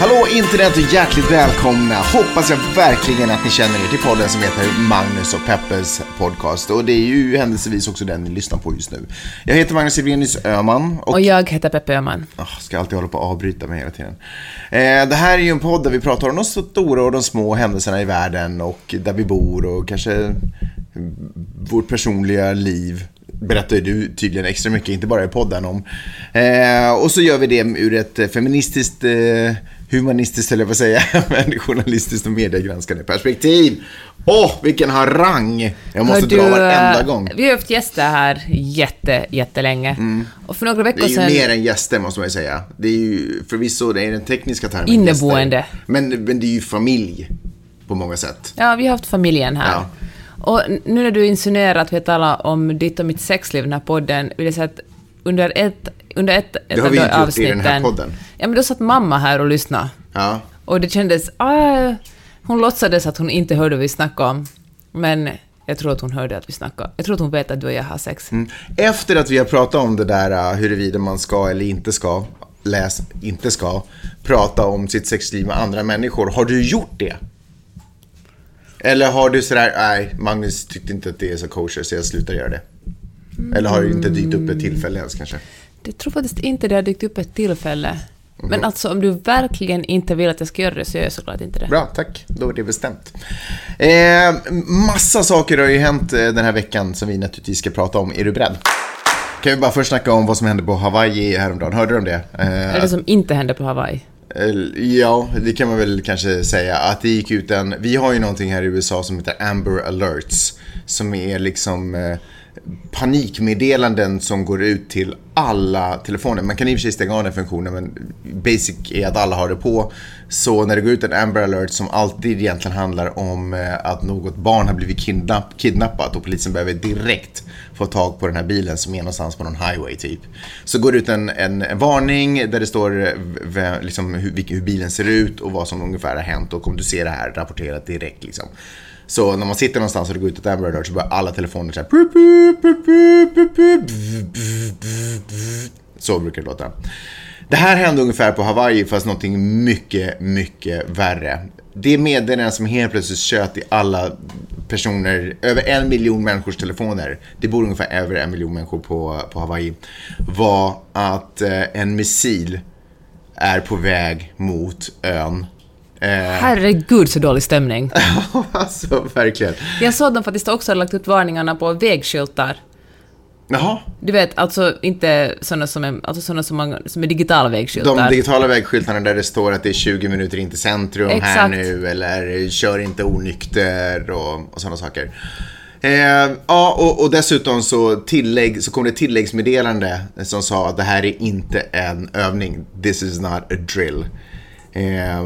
Hallå internet och hjärtligt välkomna. Hoppas jag verkligen att ni känner er till podden som heter Magnus och Peppes podcast. Och det är ju händelsevis också den ni lyssnar på just nu. Jag heter Magnus Evenius Öhman. Och, jag heter Peppe Öhman. Oh, ska alltid hålla på att avbryta mig hela tiden. Eh, det här är ju en podd där vi pratar om de stora och de små händelserna i världen och där vi bor och kanske vårt personliga liv berättar du tydligen extra mycket, inte bara i podden om. Eh, och så gör vi det ur ett feministiskt eh, humanistiskt, eller jag säga, men journalistiskt och mediegranskande perspektiv. Åh, oh, vilken harang! Jag måste du, dra varenda gång. Vi har haft gäster här jätte, jättelänge. Mm. Och för några veckor sedan... Det är ju sedan... mer än gäster, måste man ju säga. Det är ju förvisso, det är den tekniska termen Inneboende. Men, men det är ju familj på många sätt. Ja, vi har haft familjen här. Ja. Och nu när du insinuerar att vi talar om ditt och mitt sexliv i den här podden, vill jag säga att under ett under ett, ett det har vi inte gjort i den här podden. Ja, men då satt mamma här och lyssnade. Ja. Och det kändes... Ah, hon låtsades att hon inte hörde vad vi snackade om. Men jag tror att hon hörde att vi snackade. Jag tror att hon vet att du och jag har sex. Mm. Efter att vi har pratat om det där uh, huruvida man ska eller inte ska, läs inte ska, prata om sitt sexliv med andra människor. Har du gjort det? Eller har du sådär, nej, Magnus tyckte inte att det är så kosher så jag slutar göra det. Eller har det inte dykt upp ett tillfälle ens kanske? Jag tror faktiskt inte det har dykt upp ett tillfälle. Mm. Men alltså om du verkligen inte vill att jag ska göra det så gör jag såklart inte det. Bra, tack. Då är det bestämt. Eh, massa saker har ju hänt eh, den här veckan som vi naturligtvis ska prata om. Är du beredd? Kan vi bara först snacka om vad som hände på Hawaii häromdagen. Hörde du om det? Eh, det som inte hände på Hawaii? Ja, det kan man väl kanske säga. Att det gick ut en... Vi har ju någonting här i USA som heter Amber Alerts. Som är liksom eh, panikmeddelanden som går ut till alla telefoner. Man kan i och för sig stänga av den funktionen men basic är att alla har det på. Så när det går ut en Amber alert som alltid egentligen handlar om eh, att något barn har blivit kidnapp, kidnappat och polisen behöver direkt få tag på den här bilen som är någonstans på någon highway typ. Så går det ut en, en, en varning där det står eh, liksom, hur, hur, bilen ser ut och vad som ungefär har hänt och om du ser det här rapportera direkt liksom. Så när man sitter någonstans och det går ut ett Amber alert så börjar alla telefoner så här. Så brukar det låta. Det här hände ungefär på Hawaii fast någonting mycket, mycket värre. Det meddelande som helt plötsligt tjöt i alla personer, över en miljon människors telefoner, det bor ungefär över en miljon människor på, på Hawaii, var att en missil är på väg mot ön Eh. Herregud så dålig stämning. alltså verkligen. Jag såg att de faktiskt också hade lagt ut varningarna på vägskyltar. Jaha. Du vet, alltså inte sådana som är, alltså såna som, man, som är digitala vägskyltar. De digitala vägskyltarna där det står att det är 20 minuter in till centrum Exakt. här nu eller kör inte onykter och, och sådana saker. Eh, ja, och, och, dessutom så, tillägg, så kom det tilläggsmeddelande som sa att det här är inte en övning. This is not a drill. Eh,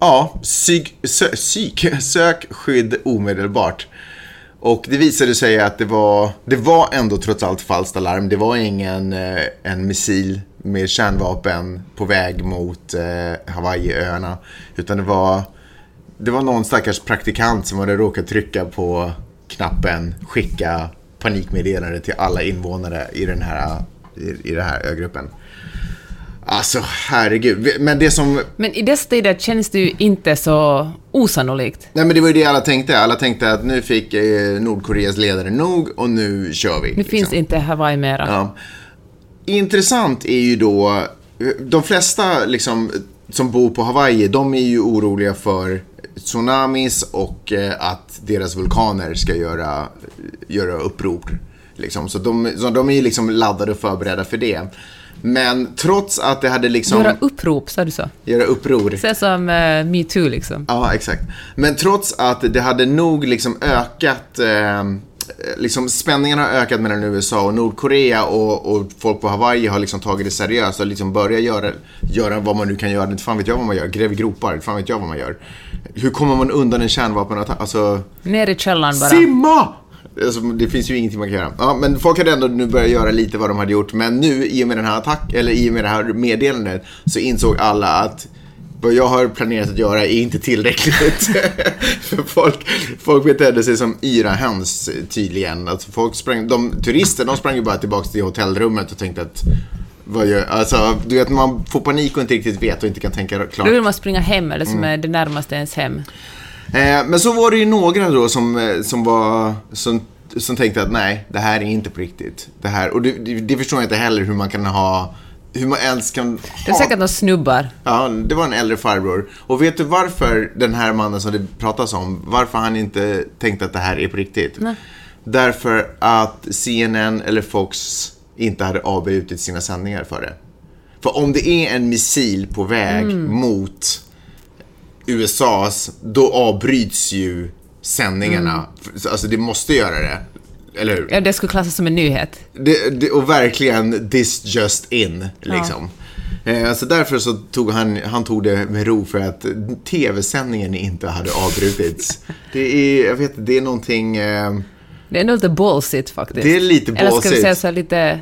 Ja, psyk, sö, psyk, sök skydd omedelbart. Och det visade sig att det var, det var ändå trots allt falskt alarm. Det var ingen eh, en missil med kärnvapen på väg mot eh, Hawaiiöarna. Utan det var, det var någon stackars praktikant som hade råkat trycka på knappen skicka panikmeddelande till alla invånare i den här, i, i den här ögruppen. Alltså herregud. Men det som... Men i dessa tider känns det ju inte så osannolikt. Nej men det var ju det alla tänkte. Alla tänkte att nu fick eh, Nordkoreas ledare nog och nu kör vi. Nu liksom. finns inte Hawaii mera. Ja. Intressant är ju då, de flesta liksom som bor på Hawaii, de är ju oroliga för tsunamis och eh, att deras vulkaner ska göra, göra uppror. Liksom. Så, de, så de är ju liksom laddade och förberedda för det. Men trots att det hade liksom... Göra upprop, sa du så? Göra uppror. Så som uh, metoo liksom. Ja, exakt. Men trots att det hade nog liksom ökat eh, liksom spänningen har ökat mellan USA och Nordkorea och, och folk på Hawaii har liksom tagit det seriöst och liksom börjat göra, göra vad man nu kan göra. Inte fan vet jag vad man gör. Gräv gropar. Inte fan vet jag vad man gör. Hur kommer man undan en kärnvapenattack? Alltså... Ner i källaren bara. Simma! Alltså, det finns ju ingenting man kan göra. Ja, men folk hade ändå nu börjat göra lite vad de hade gjort. Men nu, i och med den här attack, eller i och med det här meddelandet, så insåg alla att vad jag har planerat att göra är inte tillräckligt. För folk, folk betedde sig som yra höns tydligen. Alltså folk sprang, de, turister de sprang ju bara tillbaka till hotellrummet och tänkte att vad gör, alltså, du vet, man får panik och inte riktigt vet och inte kan tänka klart. Då vill man springa hem, eller som mm. är det närmaste ens hem. Eh, men så var det ju några då som, eh, som var, som, som tänkte att nej, det här är inte på riktigt. Det här, och det, det förstår jag inte heller hur man kan ha hur man ens kan ha... Det är säkert några snubbar. Ja, det var en äldre farbror. Och vet du varför den här mannen som det pratas om, varför han inte tänkte att det här är på riktigt? Nej. Därför att CNN eller Fox inte hade avbrutit sina sändningar för det. För om det är en missil på väg mm. mot USAs, då avbryts ju sändningarna. Mm. Alltså det måste göra det. Eller hur? Ja, det skulle klassas som en nyhet. Det, det, och verkligen this just in, liksom. Ja. Eh, så därför så tog han, han tog det med ro för att tv-sändningen inte hade avbrutits. det är, jag vet det är någonting... Eh, det är nog lite ballsigt faktiskt. Det är lite ballsigt. Eller ska vi säga så lite...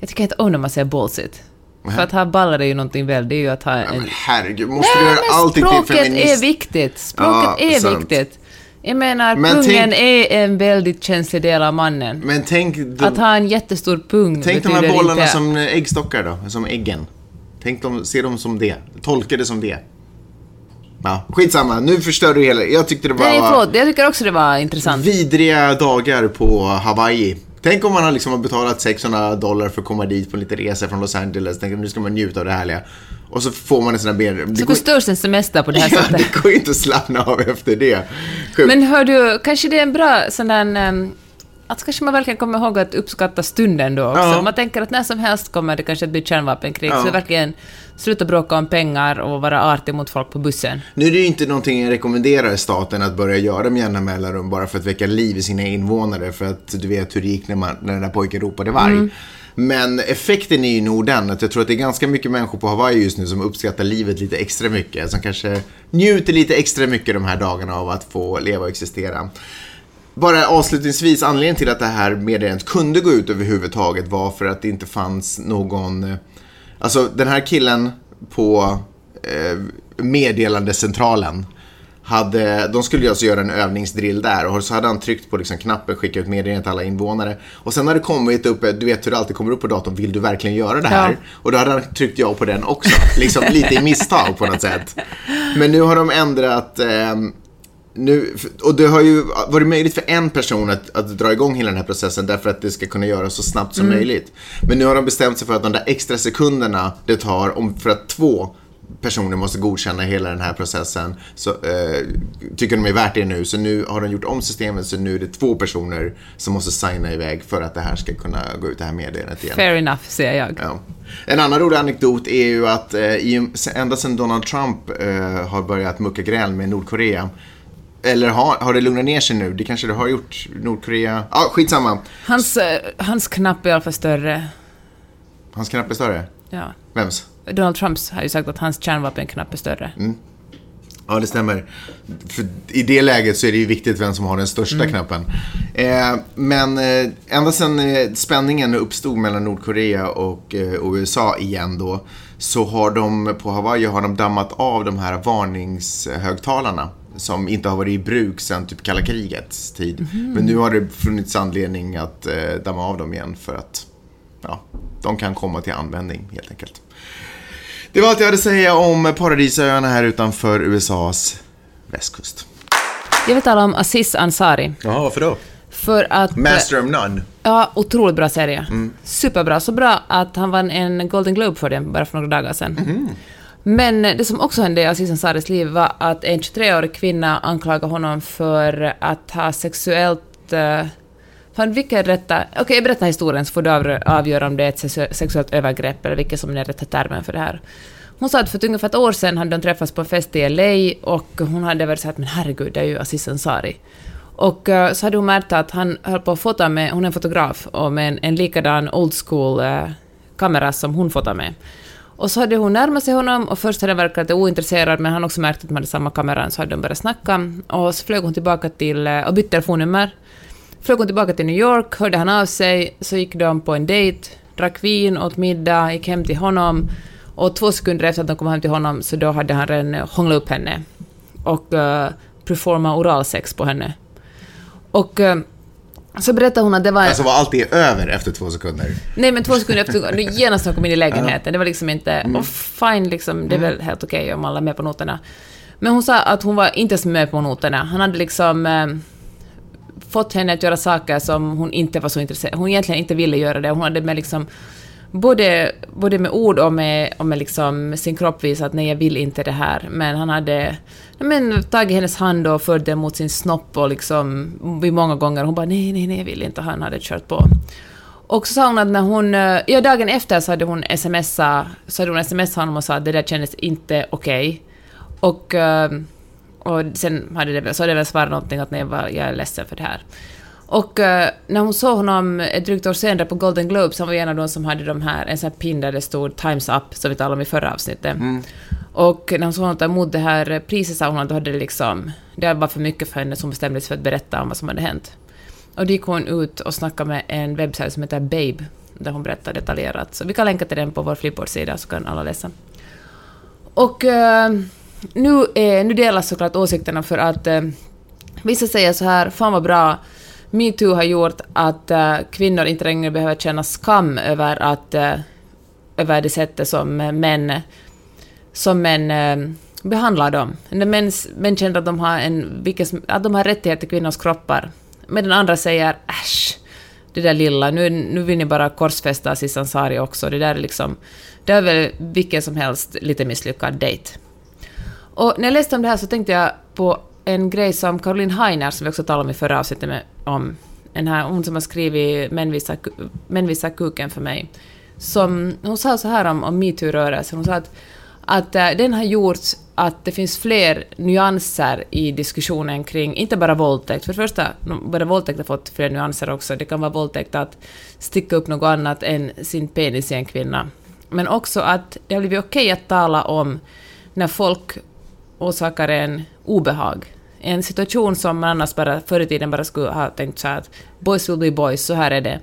Jag tycker inte om när man säger ballsigt. För att ha ballar är ju någonting väl, det är ju att ha en... Ja, men herregud, måste Nej, du göra allting till feminist? Språket är viktigt. Språket ja, är sant. viktigt. Jag menar, men pungen tänk, är en väldigt känslig del av mannen. Men tänk... De, att ha en jättestor pung Tänk de här bollarna inte... som äggstockar då, som äggen. Tänk dem, se dem som det. Tolka det som det. Ja, skitsamma, nu förstör du hela... Jag tyckte det var... Nej, förlåt. Jag tycker också det var intressant. Vidriga dagar på Hawaii. Tänk om man har liksom betalat 600 dollar för att komma dit på en liten resa från Los Angeles. Tänk nu ska man njuta av det härliga. Och så får man en sån här ber... Så förstörs en semester på det här ja, sättet. det går inte att slappna av efter det. Sjukt. Men hör du, kanske det är en bra sån där... Um, att kanske man verkligen kommer ihåg att uppskatta stunden då också. Ja. Man tänker att när som helst kommer det kanske att bli kärnvapenkrig. Ja. Så verkligen sluta bråka om pengar och vara artig mot folk på bussen. Nu är det ju inte någonting jag rekommenderar staten att börja göra med jämna mellanrum bara för att väcka liv i sina invånare. För att du vet hur det gick när, man, när den där pojken ropade varg. Mm. Men effekten är ju nog den att jag tror att det är ganska mycket människor på Hawaii just nu som uppskattar livet lite extra mycket. Som kanske njuter lite extra mycket de här dagarna av att få leva och existera. Bara avslutningsvis, anledningen till att det här meddelandet kunde gå ut överhuvudtaget var för att det inte fanns någon... Alltså den här killen på eh, meddelandecentralen hade, de skulle alltså göra en övningsdrill där och så hade han tryckt på liksom knappen, skicka ut meddelande till alla invånare. Och sen har det kommit upp, du vet hur det alltid kommer upp på datorn, vill du verkligen göra det här? Ja. Och då hade han tryckt ja på den också, liksom lite i misstag på något sätt. Men nu har de ändrat eh, nu, och det har ju varit möjligt för en person att, att dra igång hela den här processen därför att det ska kunna göras så snabbt som mm. möjligt. Men nu har de bestämt sig för att de där extra sekunderna det tar om, för att två personer måste godkänna hela den här processen så eh, tycker de är värt det nu. Så nu har de gjort om systemet så nu är det två personer som måste signa iväg för att det här ska kunna gå ut det här meddelandet igen. Fair enough, säger jag. Ja. En annan rolig anekdot är ju att eh, ända sedan Donald Trump eh, har börjat mucka gräl med Nordkorea eller har, har det lugnat ner sig nu? Det kanske det har gjort. Nordkorea. Ja, ah, skitsamma. Hans, eh, hans knapp är i alla fall större. Hans knapp är större? Ja. Vems? Donald Trumps har ju sagt att hans kärnvapenknapp är större. Mm. Ja, det stämmer. För I det läget så är det ju viktigt vem som har den största mm. knappen. Eh, men eh, ända sedan eh, spänningen uppstod mellan Nordkorea och, eh, och, USA igen då, så har de på Hawaii har de dammat av de här varningshögtalarna som inte har varit i bruk sedan typ kalla krigets tid. Mm. Men nu har det funnits anledning att eh, damma av dem igen för att ja, de kan komma till användning helt enkelt. Det var allt jag hade att säga om paradisöarna här utanför USAs västkust. Jag vill tala om Aziz Ansari. Jaha, varför då? För att... Master of None. Ja, otroligt bra serie. Mm. Superbra. Så bra att han vann en Golden Globe för den bara för några dagar sedan. Mm. Men det som också hände i Aziz Ansaris liv var att en 23-årig kvinna anklagade honom för att ha sexuellt... Eh, uh, fan, vilka rätta... Okej, okay, jag berättar historien så får du avgöra om det är ett sexuellt övergrepp eller vilket som är rätta termen för det här. Hon sa att för ungefär ett år sedan hade de träffats på en fest i LA och hon hade varit såhär att men herregud, det är ju Aziz Ansari. Och uh, så hade hon märkt att han höll på att fota med, hon är en fotograf, och med en, en likadan old school uh, kamera som hon fotar med. Och så hade hon närmat sig honom och först hade han verkat lite ointresserad men han också märkt att de hade samma kamera så hade de börjat snacka. Och så flög hon tillbaka till eh, och bytte telefonnummer. flög hon tillbaka till New York, hörde han av sig, så gick de på en dejt, drack vin, åt middag, gick hem till honom och två sekunder efter att de kom hem till honom så då hade han redan hånglat upp henne och uh, performat oralsex på henne. Och uh, så berättade hon att det var... Alltså var allt det över efter två sekunder? Nej, men två sekunder efter, genast när hon kom in i lägenheten. Det var liksom inte... Mm. Och fine, liksom, det är väl mm. helt okej okay om alla är med på noterna. Men hon sa att hon var inte ens med på noterna. Han hade liksom eh, fått henne att göra saker som hon inte var så intresserad Hon egentligen inte ville göra det. Hon hade med liksom både, både med ord och med, och med liksom sin kropp visat att nej, jag vill inte det här. Men han hade men, tagit hennes hand och fört den mot sin snopp och liksom vid många gånger. Hon bara nej, nej, nej, jag vill inte. Han hade kört på. Och så sa hon att när hon... Eh, ja, dagen efter så hade hon smsat, så hade hon smsat honom och sa att det där kändes inte okej. Okay. Och, eh, och sen hade det, så hade det väl svarat någonting att nej, jag är ledsen för det här. Och uh, när hon såg honom ett drygt år senare på Golden Globes, han var en av de som hade de här, en sån här pin där det stod Times Up, som vi talade om i förra avsnittet. Mm. Och när hon såg honom ta emot det här priset sa hon att då hade det liksom, det var för mycket för henne som bestämde sig för att berätta om vad som hade hänt. Och då gick hon ut och snackade med en webbsajt som heter Babe, där hon berättar detaljerat. Så vi kan länka till den på vår Flipboard-sida så kan alla läsa. Och uh, nu, är, nu delas såklart åsikterna för att uh, vissa säger så här, fan vad bra, metoo har gjort att eh, kvinnor inte längre behöver känna skam över, att, eh, över det sättet som män, som män eh, behandlar dem. När män, män känner att de, har en, att de har rättighet till kvinnors kroppar. Medan andra säger äsch, det där lilla, nu, nu vill ni bara korsfästa Aziz Ansari också. Det där är liksom, det är väl vilken som helst lite misslyckad dejt. Och när jag läste om det här så tänkte jag på en grej som Caroline Heiner, som vi också talade om i förra avsnittet med, om, en här, hon som har skrivit Män visar, Män visar kuken för mig, som, hon sa så här om, om metoo-rörelsen, hon sa att, att uh, den har gjort att det finns fler nyanser i diskussionen kring, inte bara våldtäkt, för det första, bara våldtäkt har fått fler nyanser också, det kan vara våldtäkt att sticka upp något annat än sin penis i en kvinna, men också att det har blivit okej okay att tala om när folk orsakar en obehag, en situation som man annars bara förr i tiden bara skulle ha tänkt så här att boys will be boys, så här är det.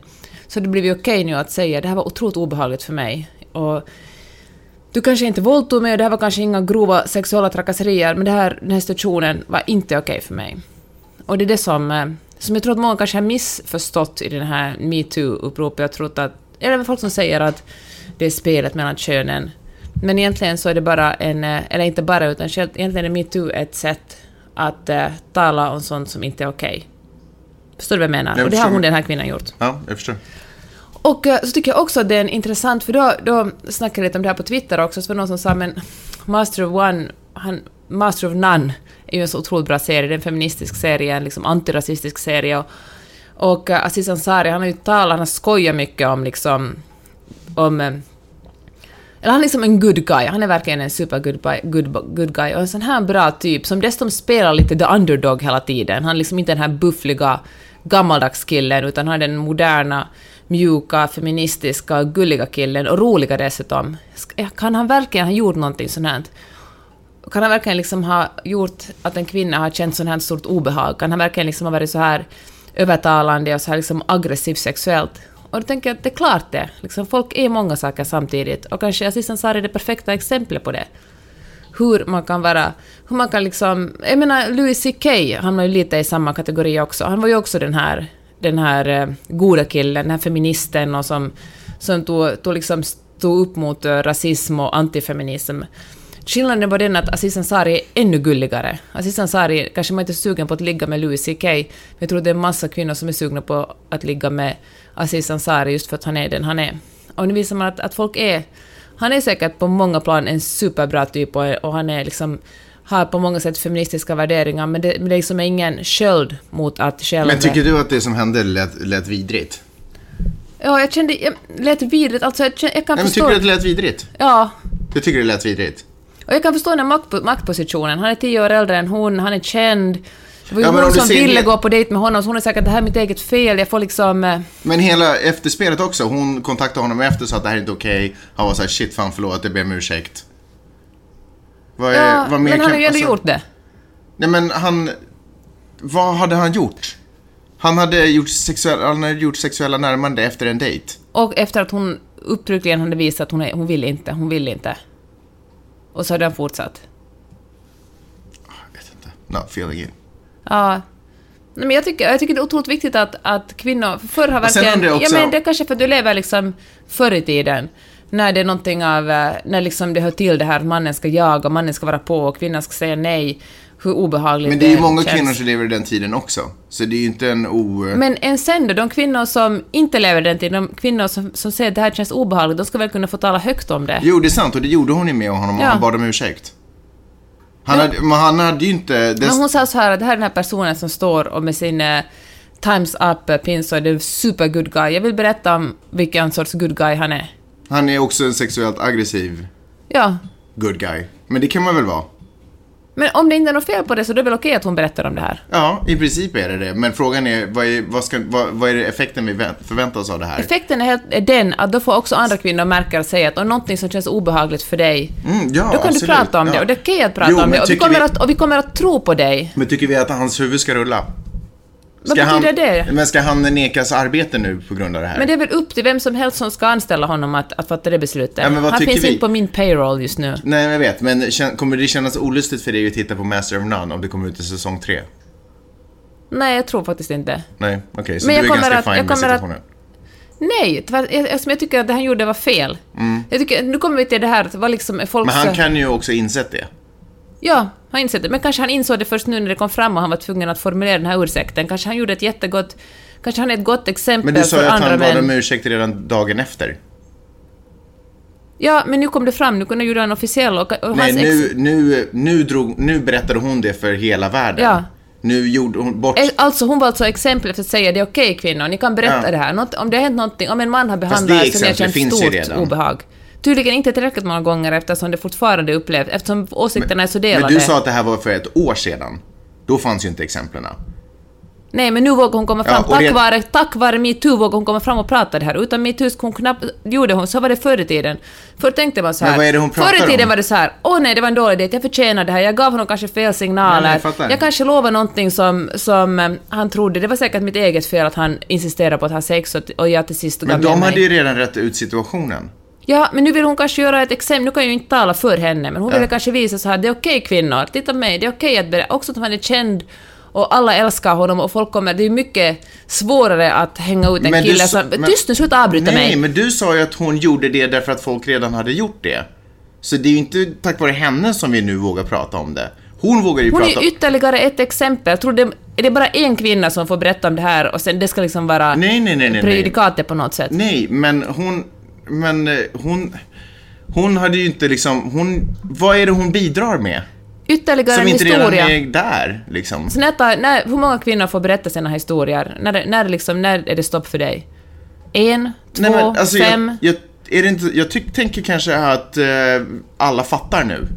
Så det blev ju okej nu att säga det här var otroligt obehagligt för mig. Och du kanske inte våldtog mig och det här var kanske inga grova sexuella trakasserier, men det här, den här situationen var inte okej för mig. Och det är det som, eh, som jag tror att många kanske har missförstått i den här metoo-uppropet. Jag tror att, eller folk som säger att det är spelet mellan könen. Men egentligen så är det bara en, eh, eller inte bara, utan egentligen är metoo ett sätt att uh, tala om sånt som inte är okej. Okay. Förstår du vad jag menar? Jag och det har hon, den här kvinnan, gjort. Ja, jag förstår. Och uh, så tycker jag också att det är intressant, för då, då snackade jag lite om det här på Twitter också, så var det någon som sa men Master of One, han, Master of None är ju en så otroligt bra serie, det är en feministisk serie, en liksom antirasistisk serie. Och, och uh, Aziz Ansari, han har ju talat, han har skojat mycket om liksom om eller han är liksom en good guy, han är verkligen en super good, good, good guy och en sån här bra typ som dessutom spelar lite the underdog hela tiden. Han är liksom inte den här buffliga gammaldags killen utan han är den moderna, mjuka, feministiska, gulliga killen och roliga dessutom. Kan han verkligen ha gjort någonting sånt här? Kan han verkligen liksom ha gjort att en kvinna har känt sånt här stort obehag? Kan han verkligen liksom ha varit så här övertalande och så här liksom aggressiv sexuellt? Och då tänker jag att det är klart det. Liksom, folk är många saker samtidigt. Och kanske Aziz Ansari är det perfekta exemplet på det. Hur man kan vara... Hur man kan liksom... Jag menar, Louis CK, han var ju lite i samma kategori också. Han var ju också den här, den här eh, goda killen, den här feministen och som, som tog, tog, liksom, stod upp mot eh, rasism och antifeminism. Skillnaden var den att Aziz Ansari är ännu gulligare. Aziz Ansari kanske man inte är sugen på att ligga med Louis CK, men jag tror det är en massa kvinnor som är sugna på att ligga med Aziz Ansari just för att han är den han är. Och nu visar man att, att folk är... Han är säkert på många plan en superbra typ och, och han är liksom har på många sätt feministiska värderingar, men det, men det liksom är ingen sköld mot att själv... Men tycker du att det som hände lät, lät vidrigt? Ja, jag kände... Jag lät vidrigt. Alltså, jag, jag kan Nej, förstå... Men tycker du att det lät vidrigt? Ja. Du tycker det lät vidrigt? Och jag kan förstå den makt, maktpositionen. Han är tio år äldre än hon, han är känd. Det var ju ja, hon som ville gå på dejt med honom, så hon är säkert att det här är mitt eget fel, jag får liksom... Eh... Men hela efterspelet också, hon kontaktade honom efter och sa att det här är inte okej. Okay. Han var såhär, shit fan förlåt, jag ber om ursäkt. Vad är, ja, vad mer men han har ju ändå alltså, gjort det. Nej men han... Vad hade han gjort? Han hade gjort, sexuell, han hade gjort sexuella närmande efter en dejt. Och efter att hon uttryckligen hade visat att hon, är, hon vill inte, hon vill inte. Och så hade han fortsatt. Jag vet inte. Not feeling it. Ja. Nej, men jag, tycker, jag tycker det är otroligt viktigt att, att kvinnor... Förr har verkligen... också- Ja, men det är kanske för att du lever liksom förr i tiden. När det är någonting av... eh, När liksom det hör till det här att mannen ska jaga, mannen ska vara på och kvinnan ska säga nej. Hur obehagligt Men det är ju många känns. kvinnor som lever i den tiden också. Så det är ju inte en o... Men än sen då, de kvinnor som inte lever den tiden, de kvinnor som, som säger att det här känns obehagligt, de ska väl kunna få tala högt om det? Jo, det är sant och det gjorde hon ju med honom och Ja. han bad om ursäkt. Han hade, men han hade ju inte... Det, Men hon sa så här att det här är den här personen som står och med sin eh, Times Up-pins och det är super good guy. Jag vill berätta om vilken sorts good guy han är. Han är också en sexuellt aggressiv Ja, good guy. Men det kan man väl vara? Men om det inte är något fel på det så är det väl okej att hon berättar om det här? Ja, i princip är det det. Men frågan är, vad är, vad ska, vad, vad är det effekten vi vä- förväntar oss av det här? Effekten är, helt, är den att då får också andra kvinnor märka och säga att om någonting som känns obehagligt för dig, Mm, ja, då kan absolut. du prata om det Ja. och det är okej att prata Jo, om det och vi, vi- att, och vi kommer att tro på dig. Men tycker vi att hans huvud ska rulla? Vad betyder det? Men ska han nekas arbete nu på grund av det här? Men det är väl upp till vem som helst som ska anställa honom att, att fatta det beslutet. Ja, Han finns vi? inte på min payroll just nu. Nej, jag vet. Men kommer det kännas olustigt för dig att titta på Master of None om det kommer ut i säsong tre? Nej, jag tror faktiskt inte. Nej, okej. så Men du är ganska att- fine jag med kommer att- situationen? Nej, eftersom jag tycker att det han gjorde var fel. Jag tycker, nu kommer vi till det här, att vad liksom är folks... Mm. Men han kan ju också insett det. Ja, har insett det. Men kanske han insåg det först nu när det kom fram och han var tvungen att formulera den här ursäkten. Kanske han gjorde ett jättegott... Kanske han är ett gott exempel Men du sa för ju att andra han bad män. om ursäkt redan dagen efter. Ja, men nu kom det fram. Nu kunde han göra en officiell och, och Nej, nu, nu, nu, drog, nu berättade hon det för hela världen. Ja. Nu gjorde hon bort... Eh, Alltså hon var alltså exemplet för att säga det är okej kvinnor, ni kan berätta Ja. det här. Något, om det har hänt någonting, om en man har behandlat har exemplet känt finns stort redan. obehag. Tydligen inte tillräckligt många gånger eftersom det fortfarande upplevs, eftersom åsikterna är så delade. Men du sa att det här var för ett år sedan. Då fanns ju inte exemplen. Nej, men nu vågar hon komma Ja, fram. och tack, det- vare, tack vare metoo vågar hon komma fram och prata det här. Utan metoo skulle hon knappt... Gjorde hon, så var det förr i tiden. Förr tänkte man så här. Men vad är det hon pratar Förr i tiden om? var det så här. Åh nej, det var en dålig dejt, jag förtjänar det här. Jag gav honom kanske fel signaler. Nej, jag jag kanske lovade någonting som, som eh, han trodde. Det var säkert mitt eget fel att han insisterade på att ha sex och, och jag till sist gav Men de mig. hade ju redan rätt ut situationen. Ja, men nu vill hon kanske göra ett exempel. Nu kan jag ju inte tala för henne, men hon ville kanske visa så här. Det är okej kvinnor, titta på mig. Det är okej att berätta. Också att han är känd och alla älskar honom och folk kommer... Det är mycket svårare att hänga ut en Men kille som... men- Tyst nu, sluta avbryta Nej, mig. men du sa ju att hon gjorde det därför att folk redan hade gjort det. Så det är ju inte tack vare henne som vi nu vågar prata om det. Hon vågar ju Hon är prata ju ytterligare ett exempel. Jag tror det, är det bara en kvinna som får berätta om det här och sen det ska liksom vara Nej, nej, nej, nej, nej. på något sätt. Nej, men hon... Men eh, hon... Hon hade ju inte liksom... Hon, vad är det hon bidrar med? Ytterligare Som en inte redan historia. är där, liksom. Så när, tar- när, hur många kvinnor får berätta sina historier? När, det- när, det liksom, när är det stopp för dig? En? Två? Nej, men, alltså, fem? Jag, jag, är det inte, jag tyck, tänker kanske att eh, alla fattar nu.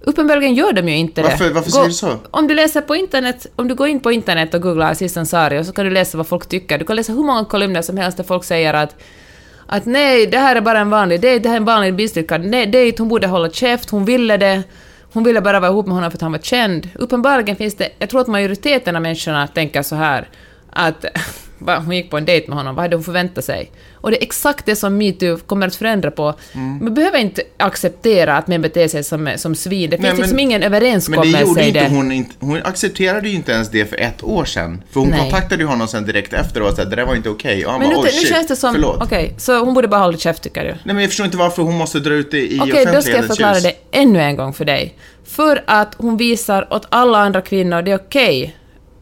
Uppenbarligen gör de ju inte det. Varför- varför säger du så? Om du läser på internet, om du går in på internet och googlar Aziz Ansari så kan du läsa vad folk tycker. Du kan läsa hur många kolumner som helst där folk säger att att nej, det här är bara en vanlig dejt, det här är en vanlig business nej, det, hon borde hålla käft, hon ville det. Hon ville bara vara ihop med honom för att han var känd. Uppenbarligen finns det, jag tror att majoriteten av människorna tänker så här att hon gick på en dejt med honom, vad hade hon förväntat sig? Och det är exakt det som metoo kommer att förändra på. Mm. Man behöver inte acceptera att män beter sig som, som svin. Det finns Nej, men- liksom ingen Men det överenskommelse gjorde i inte det. hon, inte, hon accepterade ju inte ens det för ett år sedan. För hon Nej. kontaktade ju honom sen direkt efter och sa att det där var inte okej. Och han Men nu, bara, nu oh, shit, känns det som... Okej, så hon borde bara hålla käft tycker du? Nej men jag förstår inte varför hon måste dra ut det i Okej, offentlighetens då ska jag förklara ljus. det ännu en gång för dig. För att hon visar åt alla andra kvinnor det är okej.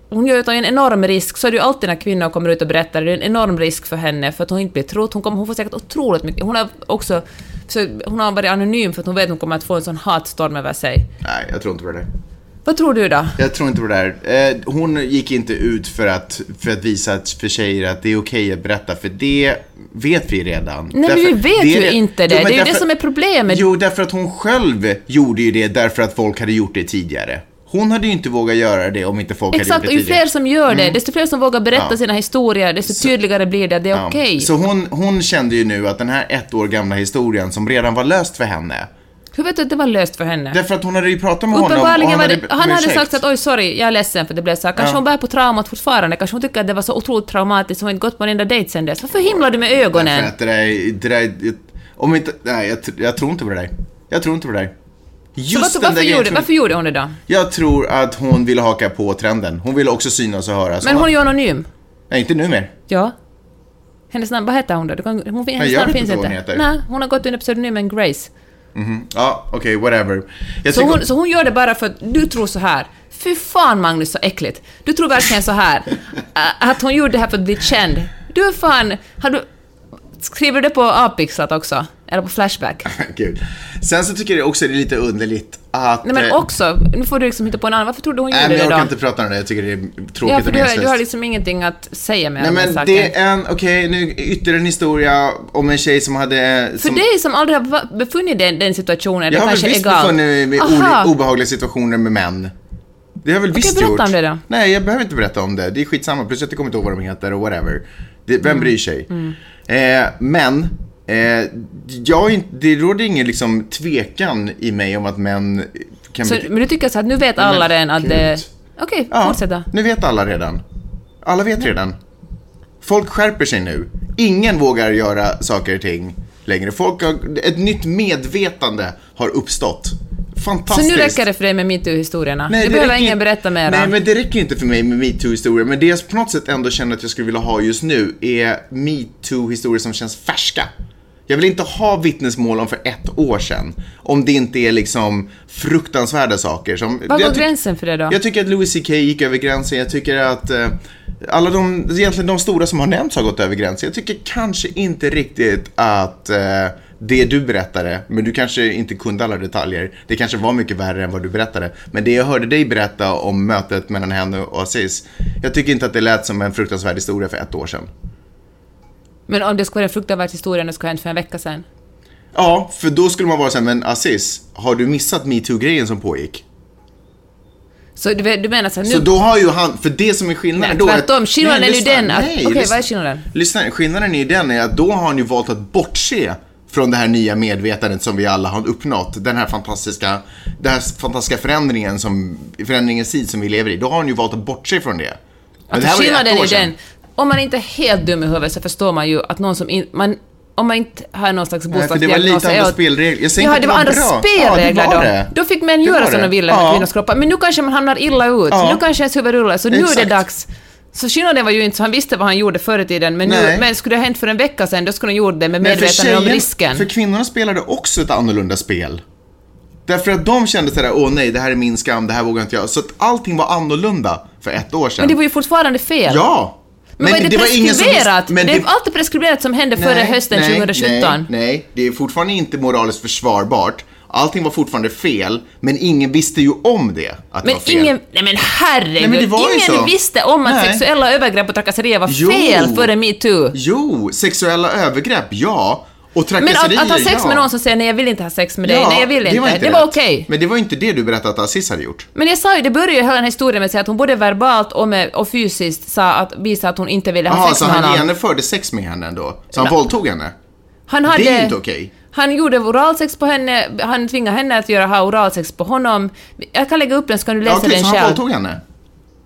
Hon gör en enorm risk, så är det ju alltid när kvinnor kommer ut och berättar, det är en enorm risk för henne för att hon inte blir trodd. Hon, kommer, hon får säkert otroligt mycket. Hon har också... Så hon har varit anonym för att hon vet att hon kommer att få en sån hatstorm över sig. Nej, jag tror inte på det där. Vad tror du då? Jag tror inte på det där. Eh, hon gick inte ut för att, för att visa att, för tjejer att det är okej att berätta, för det vet vi redan. Nej, men vi vet ju inte det. Jo, Det är ju det därför- som är problemet. Jo, därför att hon själv gjorde ju det därför att folk hade gjort det tidigare. Hon hade ju inte vågat göra det om inte folk Exakt, hade och gjort ju det tidigare. fler som gör det, desto fler som vågar berätta Ja. sina historier, desto tydligare blir det att det är Ja. okej. Så hon, hon kände ju nu att den här ett år gamla historien som redan var löst för henne, Hur vet du att det var löst för henne? Därför att hon hade ju pratat med honom och han hade det, han hade sagt att oj sorry, jag är ledsen för det blev så här. Kanske Ja. hon bär på traumat fortfarande, kanske hon tycker att det var så otroligt traumatiskt, hon har inte gått på en enda dejt sen dess. Varför himlar du med Därför ögonen? att det där, det där, om inte, nej jag, jag tror inte på det där. Jag tror inte på det där. Just där varför, grejen gjorde, varför gjorde hon det då? Jag tror att hon ville haka på trenden. Hon ville också synas och höras. Men hon är ju anonym. Nej, inte nu mer. Ja. Hennes namn, vad heter hon då? Hon, hennes jag namn vet finns inte vad hon heter. Nej, hon har gått under pseudonymen Grace. Ja, okej, whatever. Jag Så hon, så hon gör det bara för att du tror så här. Fy fan Magnus, så äckligt. Du tror verkligen så här. äh, Att hon gjorde det här för att bli känd. Du är fan... Har du, skriver du det på avpixlat också? Eller på Flashback? Gud. Sen så tycker jag också det är lite underligt att... Nej men eh, också, nu får du liksom hitta på en annan. Varför tror du hon Nej, gjorde men jag det orkar då? inte prata om det. Jag tycker det är tråkigt Ja, för och du, har- du har liksom ingenting att säga med Nej men saken. det är en, okej nu ytterligare en historia om en tjej som hade... För som, dig som aldrig har befunnit dig i den situationen, det jag har väl kanske är visst egalt. befunnit mig i obehagliga situationer med män. Det har jag väl visst berätta gjort. om det då. Nej, jag behöver inte berätta om det. Det är skitsamma. Plus att jag kommer inte ihåg vad de heter och whatever. Det, vem Mm. bryr sig? Eh, men, eh, jag, det råder ingen liksom tvekan i mig om att män kan Så, bete- men du tycker så att nu vet alla redan att det... Okej, Ja, fortsätt då. nu vet alla redan. Alla vet redan. Folk skärper sig nu. Ingen vågar göra saker och ting längre. Folk har, ett nytt medvetande har uppstått. Så Fantastiskt. nu räcker det för dig med metoo-historierna? Nej, Du det behöver räcker ingen berätta mera? Nej, men det räcker inte för mig med metoo-historier. Men det jag på något sätt ändå känner att jag skulle vilja ha just nu är metoo-historier som känns färska. Jag vill inte ha vittnesmål om för ett år sedan. Om det inte är liksom fruktansvärda saker. Som, jag går gränsen för det då? Jag tycker att Louis CK gick över gränsen. Jag tycker att eh, alla de, egentligen de stora som har nämnts har gått över gränsen. Jag tycker kanske inte riktigt att eh, det du berättade, men du kanske inte kunde alla detaljer. Det kanske var mycket värre än vad du berättade. Men det jag hörde dig berätta om mötet mellan henne och Aziz, jag tycker inte att det lät som en fruktansvärd historia för ett år sedan. Men om det skulle vara en fruktansvärd historia det skulle ha hänt för en vecka sedan? Ja, för då skulle man vara så här, men Aziz, har du missat metoo-grejen som pågick? Så du, du menar så här, nu... Så då har ju han, för det som är skillnaden Nej, då... är att- tvärtom. Skillnaden Nej, är ju den att- okej, lyssna. vad är skillnaden? Lyssna, skillnaden är ju den är att då har han ju valt att bortse från det här nya medvetandet som vi alla har uppnått. Den här fantastiska, den här fantastiska förändringen som, förändringens tid som vi lever i. Då har han ju valt att bortse från det. Men det här Alltså, var ju ett år är sedan. den, om man inte är helt dum i huvudet så förstår man ju att någon som in, man, om man inte har någon slags för det var bostadsdiagnos... lite andra spelregler. Jag säger Ja, inte det var andra bra. spelregler Ja, det då. Då fick män göra som de ville med Ja. kvinnors kroppar. Men nu kanske man hamnar illa ut. Ja. Nu kanske ens huvud rullar. Så nu är det dags. Så skillnaden var ju inte så han visste vad han gjorde förr i tiden, men, nu, men skulle det ha hänt för en vecka sedan, då skulle han gjort det med medvetande om risken. för kvinnorna spelade också ett annorlunda spel. Därför att de kände sådär, åh nej, det här är min skam, det här vågar inte jag. Så att allting var annorlunda för ett år sedan. Men det var ju fortfarande fel. Ja! Men, vad är det, var ingen som preskriberat? men det är alltid preskriberat som hände före hösten nej, 2017. Nej, nej, det är fortfarande inte moraliskt försvarbart. Allting var fortfarande fel, men ingen visste ju om det, att det Men var fel. ingen, nej men herregud, Nej, men det ingen visste om att Nej. sexuella övergrepp och trakasserier var Jo. fel före metoo. Jo, sexuella övergrepp, ja. Och Men att, att ha sex ja. med någon som säger nej jag vill inte ha sex med dig, Ja, nej jag vill inte, det var, okej. Men det var inte det du berättade att Aziz hade gjort. Men jag sa ju, det började ju hela den här historien med att säga att hon både verbalt och, med, och fysiskt sa att, visa att hon inte ville ha Jaha, sex så med han honom. genomförde sex med henne ändå? Så han Ja. våldtog henne? Han hade, Det är inte okej. Han gjorde oralsex på henne, han tvingade henne att göra ha oralsex på honom. Jag kan lägga upp den så kan du läsa okej, den så han själv. våldtog henne?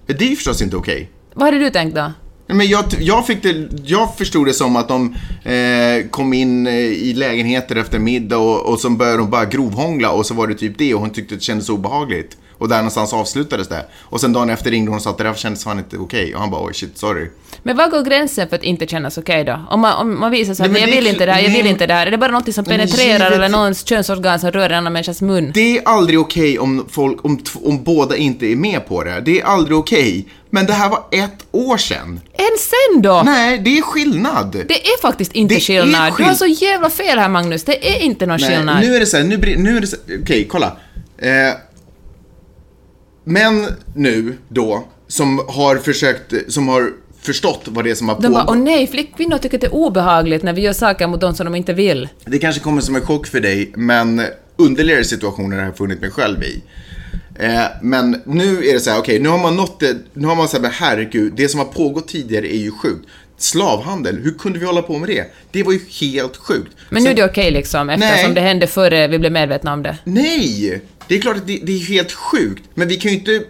Det är ju förstås inte okej. Vad hade du tänkt då? Men jag, jag, fick det, jag förstod det som att de eh, kom in eh, i lägenheter efter middag och, och så började de bara grovhångla och så var det typ det och hon tyckte det kändes obehagligt. Och där någonstans avslutades det. Och sen dagen efter ringde hon och sa att det där kändes fan inte okej. Och han bara oj shit sorry. Men vad går gränsen för att inte kännas okej då? Om man, om man visar sig att Nej, jag vill inte det här, jag vill inte det här. Är det bara något som penetrerar givet- eller någons könsorgan som rör en annan människas mun? Det är aldrig okej om, folk, om, om båda inte är med på det. Det är aldrig okej. Men det här var ett år sedan. Än sen då? Nej, det är skillnad. Det är faktiskt inte Det skillnad. Du skill- har så jävla fel här Magnus, det är inte någon Nej, skillnad. nu är det så här, nu, nu är det så okej kolla. Eh, män nu då, som har försökt, som har förstått vad det är som har De bara, pågått. åh nej, flickkvinnor tycker att det är obehagligt när vi gör saker mot dem som de inte vill. Det kanske kommer som en chock för dig, men underligare situationer har jag funnit mig själv i. Eh, men nu är det så här, okej, okay, nu har man nått det, nu har man sagt, men herregud, det som har pågått tidigare är ju sjukt. Slavhandel, hur kunde vi hålla på med det? Det var ju helt sjukt. Men nu är det okej okay, liksom, eftersom nej, det hände före vi blev medvetna om det? Nej! Det är klart att det, det är helt sjukt, men vi kan ju inte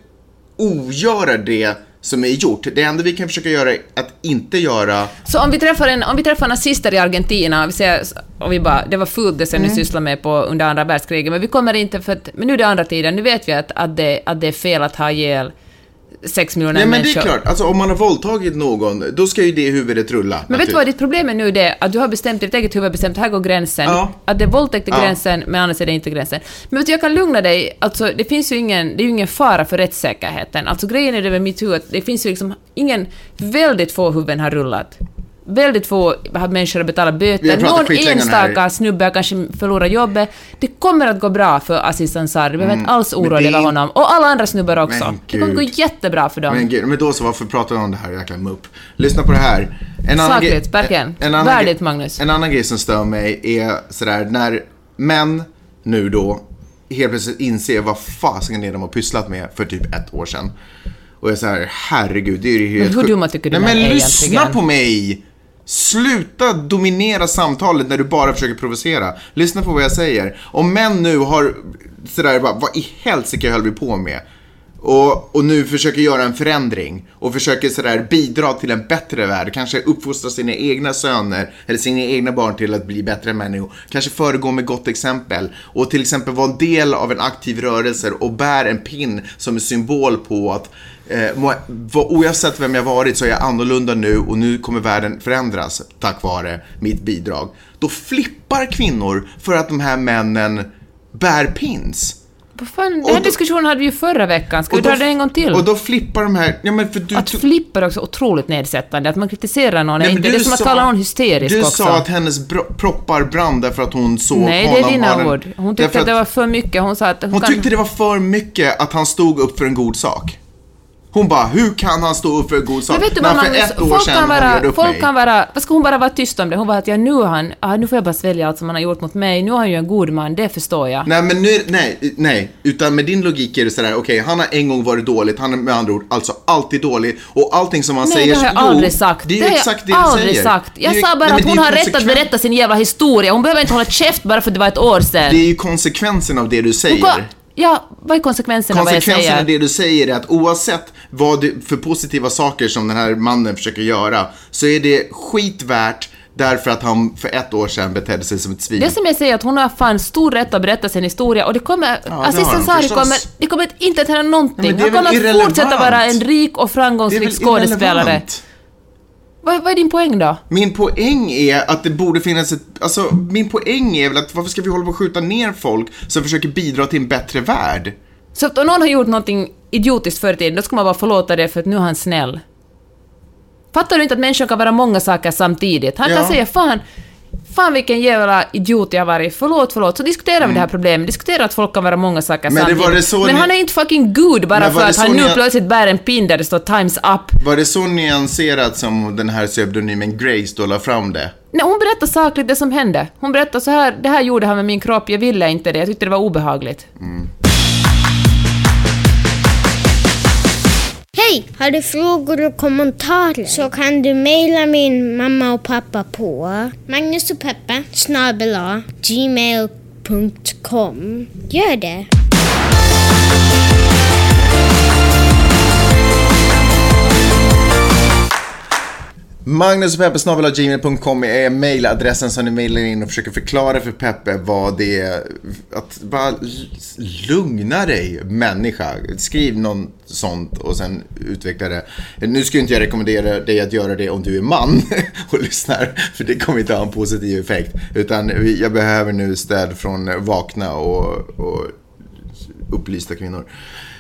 ogöra det som är gjort. Det enda vi kan försöka göra är att inte göra... Så om vi träffar, en, om vi träffar nazister i Argentina, vi säger, och vi bara, det var fult det som mm. ni sysslar med på, under andra världskriget, men vi kommer inte för att, men nu är det andra tiden, nu vet vi att, att, det, att det är fel att ha ihjäl sex miljoner Nej, men människor. det är klart, alltså om man har våldtagit någon, då ska ju det huvudet rulla. Men vet du vad ditt problem är nu det att du har bestämt, ditt eget huvud bestämt, här går gränsen. Ja. Att det är våldtäkt är ja. gränsen, men annars är det inte gränsen. Men vet du, jag kan lugna dig, alltså det finns ju ingen, det är ju ingen fara för rättssäkerheten. Alltså grejen är det med metoo att det finns ju liksom ingen, väldigt få huvuden har rullat väldigt få människor har betalat böter. Någon enstaka här. snubbe har kanske förlorat jobbet. Det kommer att gå bra för Aziz Ansari. Du behöver mm. inte alls oroa dig över honom. Och alla andra snubbar också. Det kommer gå jättebra för dem. Men, gud. men då så, varför pratar vi om det här jäkla mupp? Lyssna på det här. En Sakligt, verkligen. Värdigt, Magnus. En annan grej som stör mig är sådär, när män nu då helt plötsligt inser vad fasiken det är de har pysslat med för typ ett år sedan. Och jag är herregud, det är ju helt Men hur dumma tycker du Nej men lyssna på mig! Sluta dominera samtalet när du bara försöker provocera. Lyssna på vad jag säger. Om män nu har sådär bara, vad i helsike höll vi på med? Och, och nu försöker göra en förändring och försöker sådär bidra till en bättre värld. Kanske uppfostra sina egna söner eller sina egna barn till att bli bättre människor. Kanske föregå med gott exempel och till exempel vara en del av en aktiv rörelse och bär en pin som är symbol på att eh, oavsett vem jag varit så är jag annorlunda nu och nu kommer världen förändras tack vare mitt bidrag. Då flippar kvinnor för att de här männen bär pins. Vad fan, den här då, diskussionen hade vi ju förra veckan. Ska vi ta det en gång till? Och då flippar de här... Ja, men för du, att flippa är också otroligt nedsättande. Att man kritiserar någon nej, inte... Det är som att kalla någon hysterisk du också. Du sa att hennes proppar brann därför att hon såg nej, honom... Det är dina ord. Hon tyckte att det var för mycket. Hon sa att... Hon, hon kan... tyckte det var för mycket att han stod upp för en god sak. Hon bara, hur kan han stå upp för en god sak? Men vet du vad Magnus, folk kan vara, folk kan vara, vad ska hon bara vara tyst om det? Hon bara att ja, nu han, ah, nu får jag bara svälja allt som han har gjort mot mig, nu är han ju en god man, det förstår jag. Nej men nu, nej, nej, utan med din logik är det sådär, okej, okay, han har en gång varit dåligt, han är med andra ord alltså alltid dålig, och allting som han nej, säger... Nej, det har jag aldrig sagt. Det är ju exakt det du aldrig säger. sagt. Jag sa bara nej, att hon har rätt att berätta sin jävla historia, hon behöver inte hålla käft bara för att det var ett år sedan. Det är ju konsekvensen av det du säger. Ja, vad är konsekvenserna av vad jag säger? Konsekvensen av det du säger är att oavsett vad det, för positiva saker som den här mannen försöker göra, så är det skit värt Därför att han för ett år sedan betedde sig som ett svin. Det som jag säger att hon har fan stor rätt att berätta sin historia och det kommer... Ja, Aziz Ansari kommer... Det kommer inte att hända någonting. han kommer att fortsätta vara en rik och framgångsrik skådespelare. Irrelevant. Vad, vad är din poäng då? Min poäng är att det borde finnas ett, alltså min poäng är väl att varför ska vi hålla på och skjuta ner folk som försöker bidra till en bättre värld? Så att om någon har gjort någonting idiotiskt förr i tiden, då ska man bara förlåta det för att nu är han snäll. Fattar du inte att människor kan vara många saker samtidigt? Han ja. kan säga fan, Fan vilken jävla idiot jag varit. Förlåt, förlåt. Så diskuterar vi mm. det här problemet. Diskuterar att folk kan vara många saker men samtidigt. men han är inte fucking good bara för att han nu plötsligt bär en pin där det står “Times up”. Var det så nyanserat som den här pseudonymen Grace då la fram det? Nej, hon berättar sakligt det som hände. Hon berättar så här, det här gjorde han med min kropp, jag ville inte det, jag tyckte det var obehagligt. Mm. Hej! Har du frågor och kommentarer så kan du mejla min mamma och pappa på Magnus gmail.com. Gör det! Magnus och Peppe gmail.com är mailadressen som ni mailar in och försöker förklara för Peppe vad det är. Att bara lugna dig människa. Skriv någon sånt och sen utveckla det. Nu skulle inte jag rekommendera dig att göra det om du är man och lyssnar. För det kommer inte ha en positiv effekt. Utan jag behöver nu stöd från vakna och, och upplysta kvinnor.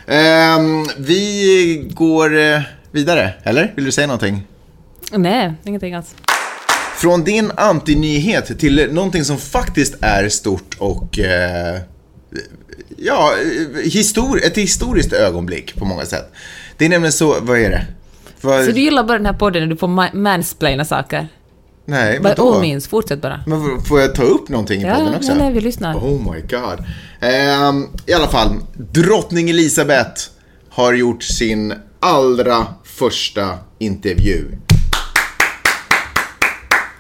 Um, vi går eh, vidare, eller? Vill du säga någonting? Nej, ingenting alls. Från din antinyhet till någonting som faktiskt är stort och eh, ja, histor ett historiskt ögonblick på många sätt. Det är nämligen så, vad är det? Vad... Så du gillar bara den här podden när du får mansplaina saker? Nej, By vadå? all means, fortsätt bara. Men får jag ta upp någonting i Ja, podden också? nej, nej, vi lyssnar. Oh my god. Ehm, I alla fall, drottning Elisabeth har gjort sin allra första intervju.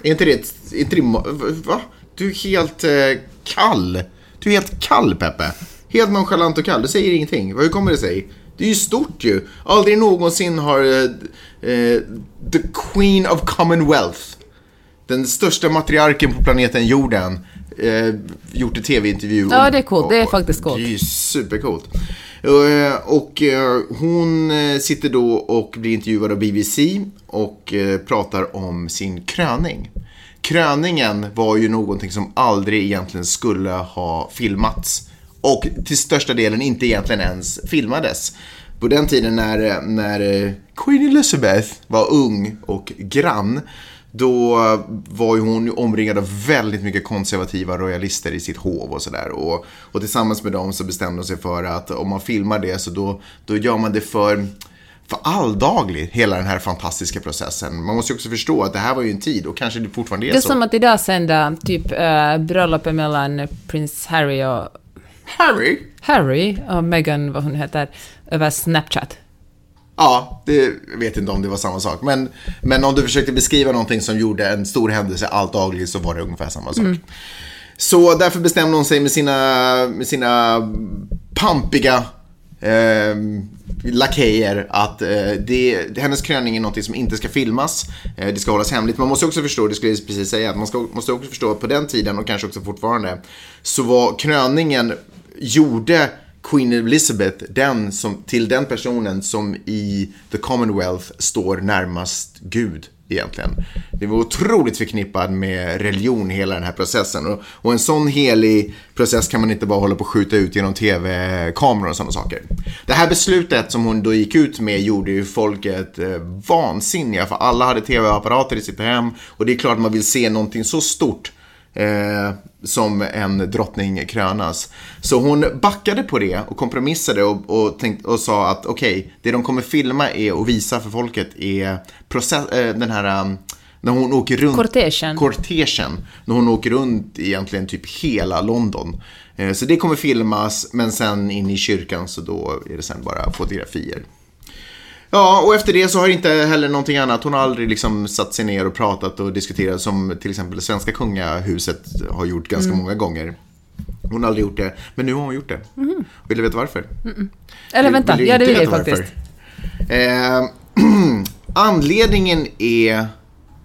Är inte det, ett- inte det va? Du är helt eh, kall. Du är helt kall Peppe. Helt nonchalant och kall. Du säger ingenting. Hur kommer det sig? Det är ju stort ju. Aldrig någonsin har eh, eh, the Queen of Commonwealth den största matriarken på planeten jorden eh, gjort en tv-intervju. Ja, det är coolt. Det är faktiskt coolt. Det är ju supercoolt. Eh, och eh, hon eh, sitter då och blir intervjuad av BBC och pratar om sin kröning. Kröningen var ju någonting som aldrig egentligen skulle ha filmats. Och till största delen inte egentligen ens filmades. På den tiden när, när Queen Elizabeth var ung och grann då var ju hon omringad av väldigt mycket konservativa royalister i sitt hov och sådär. Och, och tillsammans med dem så bestämde hon sig för att om man filmar det så då, då gör man det för, för alldagligt, hela den här fantastiska processen. Man måste ju också förstå att det här var ju en tid och kanske det fortfarande är, Det är så. som att idag sända typ äh, bröllopet mellan prins Harry och Harry? Harry och Meghan, vad hon heter, över Snapchat. Ja, det jag vet inte om det var samma sak. Men, men om du försökte beskriva någonting som gjorde en stor händelse alldaglig så var det ungefär samma sak. Så därför bestämde hon sig med sina, med sina pampiga eh, lakejer att eh, det, hennes kröning är någonting som inte ska filmas. Eh, det ska hållas hemligt. Man måste också förstå, det skulle jag precis säga, att man ska, måste också förstå att på den tiden och kanske också fortfarande så var kröningen gjorde Queen Elizabeth den som, till den personen som i The Commonwealth står närmast Gud egentligen. Det var otroligt förknippad med religion hela den här processen och, och en sån helig process kan man inte bara hålla på att skjuta ut genom tv-kameror och sådana saker. Det här beslutet som hon då gick ut med gjorde ju folket eh, vansinniga för alla hade tv-apparater i sitt hem och det är klart man vill se någonting så stort eh, som en drottning krönas. Så hon backade på det och kompromissade och, och, tänkte, och sa att okej, det de kommer filma är och visa för folket är process, eh, den här um, när hon åker runt. Kortegen. Kortegen. När hon åker runt egentligen typ hela London. Eh, så det kommer filmas, men sen in i kyrkan så då är det sen bara fotografier. Ja, och efter det så har inte heller någonting annat. Hon har aldrig liksom satt sig ner och pratat och diskuterat som till exempel det svenska kungahuset har gjort ganska många gånger. Hon har aldrig gjort det, men nu har hon gjort det. Vill du veta varför? Eller Vill- vänta, vill du ja det vill jag faktiskt. Eh, anledningen är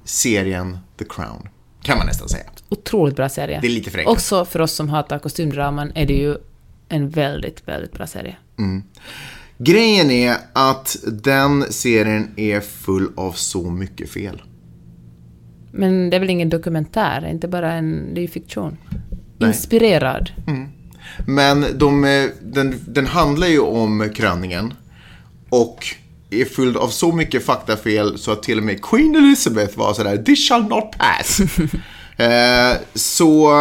serien The Crown. Kan man nästan säga. Otroligt bra serie. Det är lite förenklat. Också för oss som hatar kostymdraman är det ju en väldigt, väldigt bra serie. Grejen är att den serien är full av så mycket fel. Men det är väl ingen dokumentär, inte bara en... Det är ju fiktion. Nej. Inspirerad. Men de, eh, den, den handlar ju om kröningen och är fylld av så mycket faktafel så att till och med Queen Elizabeth var sådär “This shall not pass”. eh, så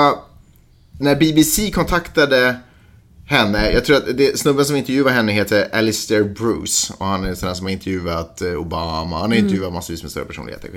när BBC kontaktade henne, jag tror att det, snubben som intervjuar henne heter Alistair Bruce och han är en sån som har intervjuat eh, Obama, han har intervjuat massvis med större personligheter.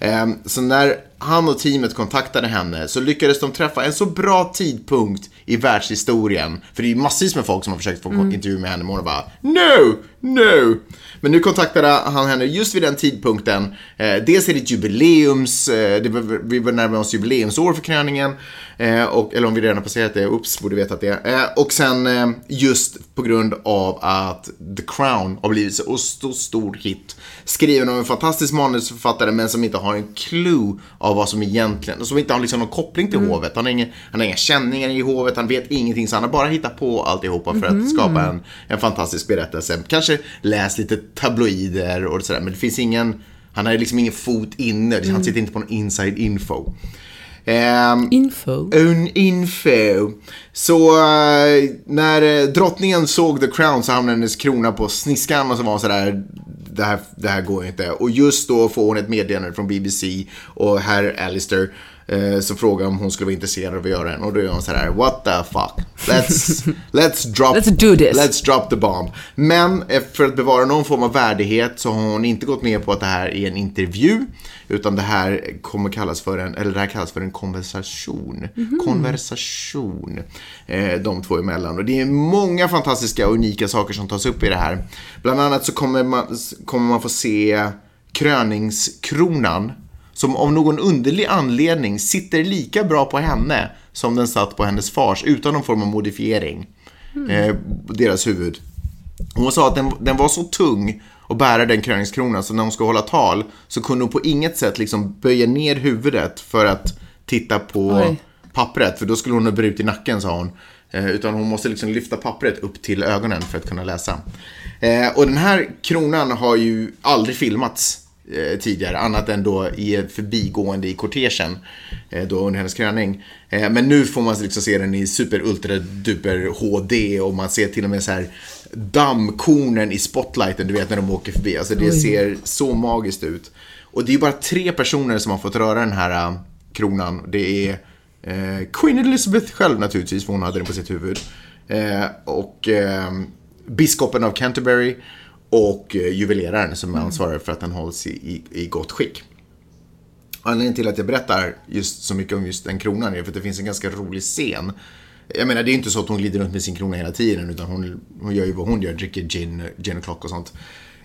Eh, så när han och teamet kontaktade henne så lyckades de träffa en så bra tidpunkt i världshistorien, för det är ju massvis med folk som har försökt få intervju med henne, men hon bara “No, no”. Men nu kontaktade han henne just vid den tidpunkten. Eh, dels är det ett jubileums, eh, det vi var närmare oss jubileumsår för kröningen. Eh, och, eller om vi redan har passerat det, ups, borde veta att det. Eh, och sen eh, just på grund av att The Crown har blivit så stor, stor hit. Skriven av en fantastisk manusförfattare men som inte har en clue av vad som egentligen, som inte har liksom någon koppling till hovet. Han har, ingen, han har inga känningar i hovet, han vet ingenting så han har bara hittat på alltihopa för att skapa en, en fantastisk berättelse. Kanske läst lite tabloider och sådär men det finns ingen, han har liksom ingen fot inne, han sitter inte på någon inside info. Ehm, Info. en info. Så eh, när eh, drottningen såg The Crown så hamnade hennes krona på sniskan och så var hon sådär det här, det här går ju inte. Och just då får hon ett meddelande från BBC och herr Alistair Eh, så frågar om hon skulle vara intresserad av att göra den och då är hon så här, what the fuck. Let's, let's, drop, Let's do this. let's drop the bomb. Men eh, för att bevara någon form av värdighet så har hon inte gått med på att det här är en intervju. Utan det här kommer kallas för en, eller det här kallas för en konversation. Konversation. Eh, de två emellan. Och det är många fantastiska och unika saker som tas upp i det här. Bland annat så kommer man, kommer man få se kröningskronan som av någon underlig anledning sitter lika bra på henne som den satt på hennes fars utan någon form av modifiering. Eh, deras huvud. Hon sa att den, den var så tung att bära den kröningskronan så när hon ska hålla tal så kunde hon på inget sätt liksom böja ner huvudet för att titta på Oj. pappret för då skulle hon ha brutit nacken sa hon. Eh, utan hon måste liksom lyfta pappret upp till ögonen för att kunna läsa. Eh, och den här kronan har ju aldrig filmats eh, tidigare, annat än då i förbigående i kortegen eh, då under hennes kröning. Eh, men nu får man liksom se den i super ultra duper HD och man ser till och med så här dammkornen i spotlighten, du vet när de åker förbi. Alltså det ser så magiskt ut. Och det är bara tre personer som har fått röra den här kronan. Det är Queen Elizabeth själv naturligtvis, för hon hade den på sitt huvud. Och biskopen av Canterbury och eh, juveleraren som är ansvarig för att den hålls i, i, i gott skick. Anledningen till att jag berättar just så mycket om just den kronan är för att det finns en ganska rolig scen. Jag menar, det är inte så att hon glider runt med sin krona hela tiden, utan hon, hon gör ju vad hon gör, dricker gin, gin och klock och sånt.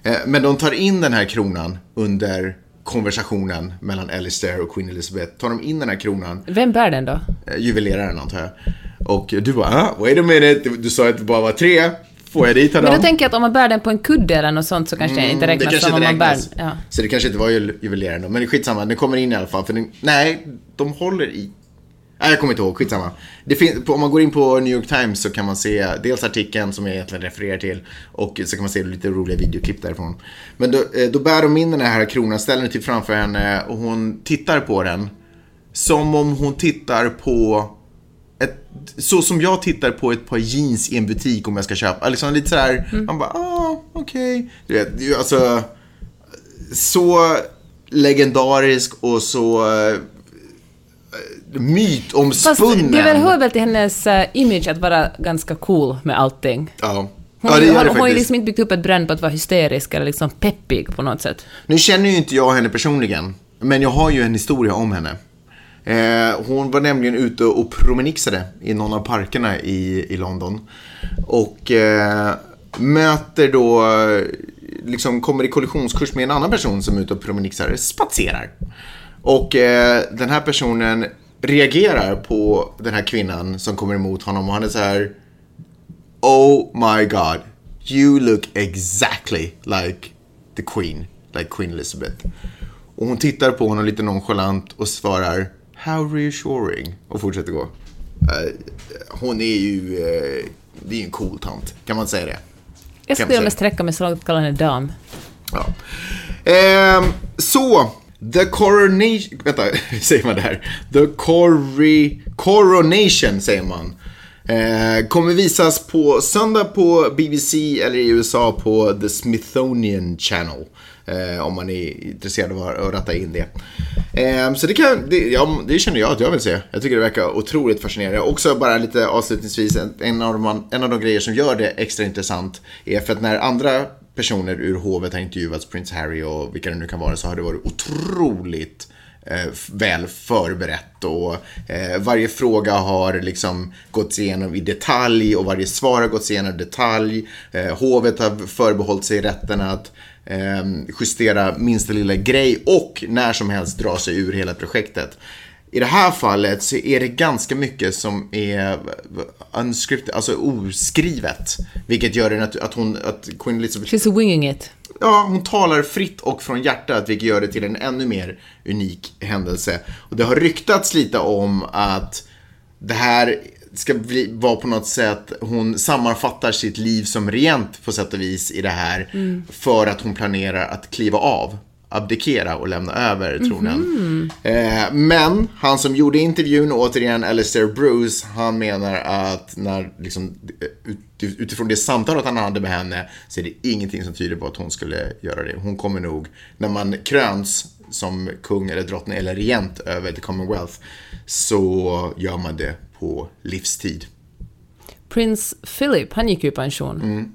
Eh, Men de tar in den här kronan under konversationen mellan Alistair och Queen Elizabeth. Tar de in den här kronan, Vem bär den då? eh, juveleraren antar jag. Och du bara, ah, wait a minute, du sa att det bara var tre. Får jag dit Men dem? då tänker jag att om man bär den på en kudde eller något sånt så kanske det inte Mm, räknas det kanske som om inte man bär... räknas. Ja. Så det kanske inte var ju- juveleraren då. Men skitsamma, den kommer in i alla fall. För den, nej, de håller i... Nej, jag kommer inte ihåg. Skitsamma. Det fin- på, om man går in på New York Times så kan man se dels artikeln som jag egentligen refererar till och så kan man se lite roliga videoklipp därifrån. Men då, eh, då bär de in den här kronan, ställer den till framför henne och hon tittar på den. Som om hon tittar på så som jag tittar på ett par jeans i en butik om jag ska köpa. Liksom lite sådär, man bara, ah, okej. Du vet, är alltså så legendarisk och så Fast mytomspunnen. det väl hör väl till hennes eh, image att vara ganska cool med allting. Ja. Hon, ja, det gör det hon, hon har ju liksom inte byggt upp ett brand på att vara hysterisk eller liksom peppig på något sätt. Nu känner ju inte jag henne personligen, men jag har ju en historia om henne. Eh, hon var nämligen ute och promenixade i någon av parkerna i, i London. Och eh, möter då, liksom kommer i kollisionskurs med en annan person som är ute och promenixar, spatserar. Och eh, den här personen reagerar på den här kvinnan som kommer emot honom och han är så här Oh my god, you look exactly like the Queen, like Queen Elizabeth. Och hon tittar på honom lite nonchalant och svarar How reassuring och fortsätter gå. Eh, hon är ju, eh, det är ju en cool tant, kan man säga det? Jag skulle säga. sträcka mig så långt att kalla henne dam. Ja. Ehm, så, the coronation, vänta, hur säger man det här? The cori, coronation säger man. Eh, kommer visas på söndag på BBC eller i USA på The Smithsonian Channel. Eh, om man är intresserad av att ratta in det. Eh, så det, kan, det, ja, det känner jag att jag vill se. Jag tycker det verkar otroligt fascinerande. Också bara lite avslutningsvis, en, av de, en av de grejer som gör det extra intressant är för att när andra personer ur hovet har intervjuats, Prins Harry och vilka det nu kan vara, så har det varit otroligt eh, väl förberett och eh, varje fråga har liksom gått igenom i detalj och varje svar har gått igenom i detalj. Eh, hovet har förbehållit sig rätten att eh, justera minsta lilla grej och när som helst dra sig ur hela projektet. I det här fallet så är det ganska mycket som är unscripted, alltså oskrivet. Vilket gör det att, att hon, att Queen Elizabeth She's winging it. Ja, hon talar fritt och från hjärtat, vilket gör det till en ännu mer unik händelse. Och det har ryktats lite om att det här ska bli, vara på något sätt, hon sammanfattar sitt liv som rent på sätt och vis i det här. För att hon planerar att kliva av, abdikera och lämna över tronen. Eh, men han som gjorde intervjun, återigen Alistair Bruce, han menar att när, liksom, eh, ut, utifrån det samtalet han hade med henne så är det ingenting som tyder på att hon skulle göra det. Hon kommer nog, när man kröns som kung eller drottning eller regent över the Commonwealth så gör man det på livstid. Prins Philip, han gick ju i pension. Mm.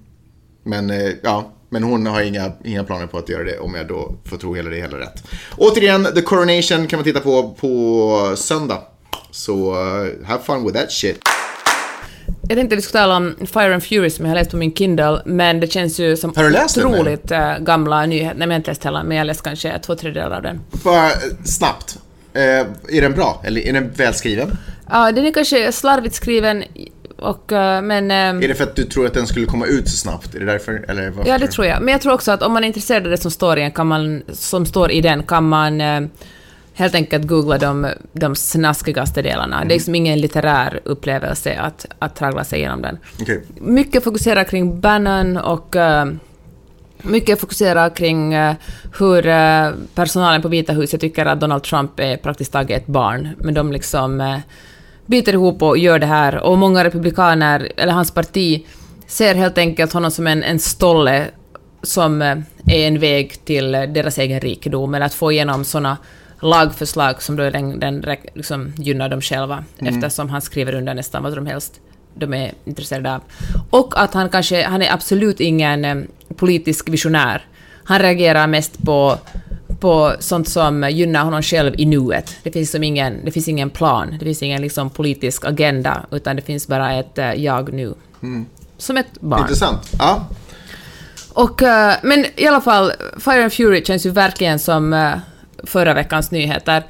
Men eh, ja, men hon har inga, inga planer på att göra det om jag då får tro hela det hela rätt. Återigen, The Coronation kan man titta på på söndag. Så uh, have fun with that shit. Jag tänkte vi skulle tala om Fire and Fury som jag har läst på min Kindle, men det känns ju som otroligt äh, gamla nyheter. Nej, men jag har inte läst hela, men jag har läst kanske två tredjedelar av den. Bara eh, snabbt. Eh, är den bra? Eller är den välskriven? Ja, den är kanske slarvigt skriven, och, uh, men... Uh, är det för att du tror att den skulle komma ut så snabbt? Är det därför? Eller varför? Ja, det tror jag. Men jag tror också att om man är intresserad av det som står i, kan man, som står i den kan man uh, helt enkelt googla de, de snaskigaste delarna. Mm. Det är liksom ingen litterär upplevelse att, att traggla sig igenom den. Okay. Mycket fokuserar kring Bannon och mycket fokuserar kring hur personalen på Vita huset tycker att Donald Trump är praktiskt taget ett barn. Men de liksom biter ihop och gör det här. Och många republikaner, eller hans parti, ser helt enkelt honom som en, en stolle som eh, är en väg till deras egen rikedom, eller att få igenom sådana lagförslag som då den, den liksom gynnar dem själva, mm. eftersom han skriver under nästan vad som helst de är intresserade av. Och att han kanske, han är absolut ingen eh, politisk visionär. Han reagerar mest på på sånt som gynnar honom själv i nuet. Det finns, som ingen, det finns ingen plan, det finns ingen liksom politisk agenda, utan det finns bara ett uh, jag nu. Mm. Som ett barn. Intressant. Ja. Och, uh, men i alla fall, Fire and Fury känns ju verkligen som uh, förra veckans nyheter.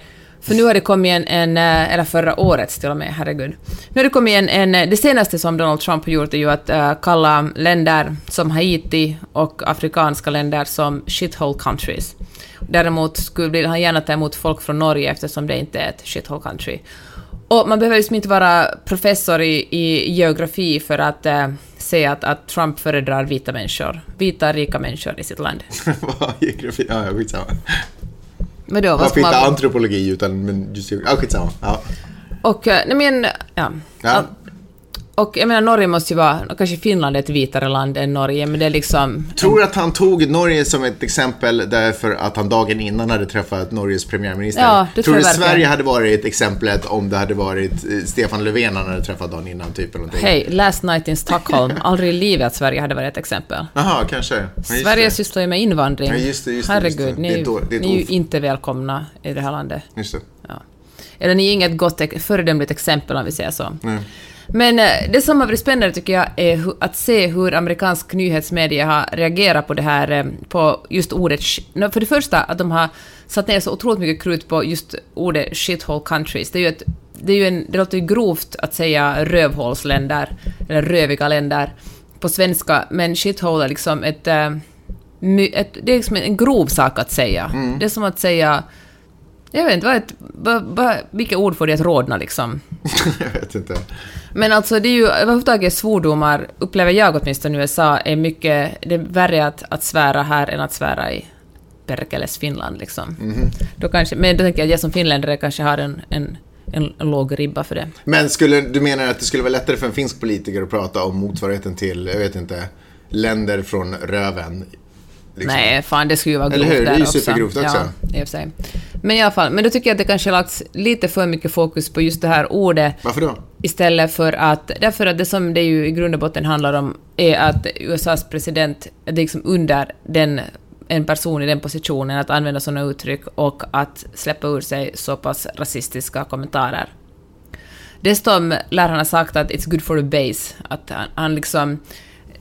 För nu har det kommit en, en eh, eller förra årets till och med, herregud. Nu har det kommit en, en eh, det senaste som Donald Trump har gjort är ju att uh, kalla länder som Haiti och afrikanska länder som shithole countries. Däremot skulle han gärna ta emot folk från Norge eftersom det inte är ett shithole country. Och man behöver liksom inte vara professor i, i geografi för att uh, se att, att Trump föredrar vita människor. Vita, rika människor i sitt land. Vad geografi? Ja, skitsamma skitsamma. Vadå? Varför inte antropologi utan men just Ja, skitsamma. Ja. Och, eh, nej men, ja. ja. Och jag menar, Norge måste ju vara, kanske Finland är ett vitare land än Norge, men det är liksom... Tror du att han tog Norge som ett exempel därför att han dagen innan hade träffat Norges premiärminister? Ja, det tror du Sverige hade varit exemplet om det hade varit eh, Stefan Löfven han hade träffat dagen innan, typ? Hej, last night in Stockholm. Aldrig i livet att Sverige hade varit ett exempel. Jaha, kanske. Sverige sysslar ju med invandring. Ja, just det, just det, Herregud, just det. Ni, är ni är ju inte välkomna i det här landet. Just det. Ja. Eller ni är inget gott, föredömligt exempel om vi säger så. Nej. Men eh, det som har varit spännande tycker jag är att se hur amerikansk nyhetsmedia har reagerat på det här, eh, på just ordet... För det första att de har satt ner så otroligt mycket krut på just ordet shithole countries. Det är ju ett det, är ju en, det låter ju grovt att säga rövhålsländer, eller röviga länder på svenska, men shithole är liksom ett, eh, ett, det är liksom en grov sak att säga. Mm. Det är som att säga jag vet inte, vad ett, vad, vad, vilka ord får det att rodna liksom? jag vet inte. Men alltså det är ju överhuvudtaget svordomar, upplever jag åtminstone i USA, är mycket... Det är värre att, att svära här än att svära i Perkeles Finland liksom. Mm. Då kanske, men då tänker jag att jag som finländare kanske har en, en, en, en låg ribba för det. Men skulle, du menar att det skulle vara lättare för en finsk politiker att prata om motsvarigheten till, jag vet inte, länder från röven Liksom. Nej, fan det skulle ju vara grovt. Eller hur? Det är ju supergrovt också. Ja, i sig. Men i alla fall, men då tycker jag att det kanske lagts lite för mycket fokus på just det här ordet. Varför då? Istället för att, därför att det som det ju i grund och botten handlar om är att USAs president är liksom under den en person i den positionen att använda sådana uttryck och att släppa ur sig så pass rasistiska kommentarer. Dessutom lär han ha sagt att it's good for the base, att han, han liksom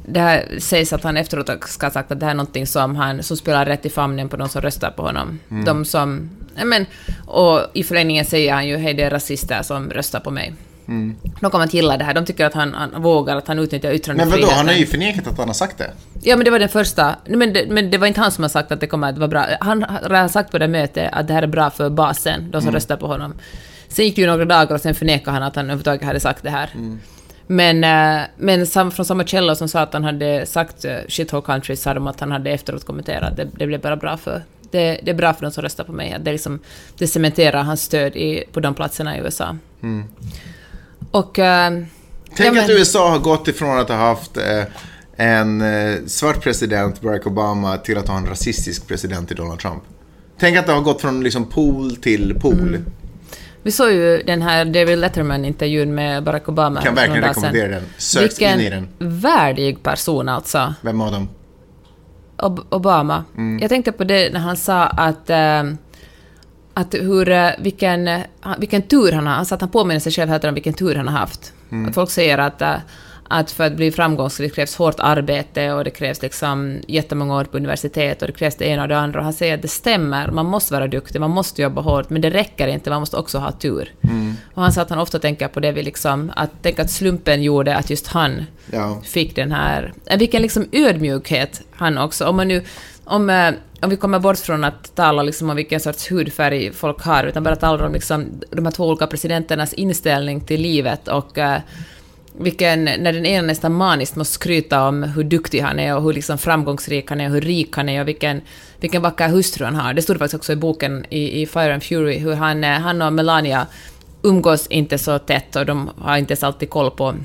det här sägs att han efteråt ska ha sagt att det här är någonting som, han, som spelar rätt i famnen på de som röstar på honom. Mm. De som... Men, och i förlängningen säger han ju hej det är rasister som röstar på mig. Mm. De kommer att gilla det här. De tycker att han, han vågar, att han utnyttjar yttrandefriheten. Men vadå, han har ju förnekat att han har sagt det. Ja, men det var den första. Men det, men det var inte han som har sagt att det kommer att vara bra. Han har sagt på det mötet att det här är bra för basen, de som mm. röstar på honom. Sen gick det ju några dagar och sen förnekade han att han överhuvudtaget hade sagt det här. Mm. Men, äh, men från samma källa som sa att han hade sagt uh, shithole country sa de att han hade efteråt kommenterat det, det blev bara bra för det, det, är bra för de som röstar på mig. Det, liksom, det cementerar hans stöd i, på de platserna i USA. Mm. Och... Äh, Tänk ja, att USA har gått ifrån att ha haft äh, en svart president, Barack Obama, till att ha en rasistisk president i Donald Trump. Tänk att det har gått från liksom pool till pool. Mm. Vi såg ju den här David Letterman-intervjun med Barack Obama. Kan verkligen rekommendera den. Sök in i den. värdig person alltså. Vem av dem? Ob Obama. Mm. Jag tänkte på det när han sa att, äh, att hur, eh, vilken, vilken tur han har. Han sa att han påminner sig själv om vilken tur han har haft. Mm. Att folk säger att äh, att för att bli framgångsrik krävs hårt arbete och det krävs liksom jättemånga år på universitet och det krävs det ena och det andra. Och han säger att det stämmer, man måste vara duktig, man måste jobba hårt, men det räcker inte, man måste också ha tur. Mm. Och han sa att han ofta tänker på det, vi liksom, att tänka att slumpen gjorde att just han ja. fick den här... Vilken liksom ödmjukhet han också, om man nu... Om, eh, om vi kommer bort från att tala liksom om vilken sorts hudfärg folk har, utan bara tala om liksom de här två olika presidenternas inställning till livet och uh, vilken, när den ena nästan maniskt måste skryta om hur duktig han är och hur liksom framgångsrik han är och hur rik han är och vilken, vilken vacker hustru han har. Det stod faktiskt också i boken i, i Fire and Fury hur han, eh, han och Melania umgås inte så tätt och de har inte ens alltid koll på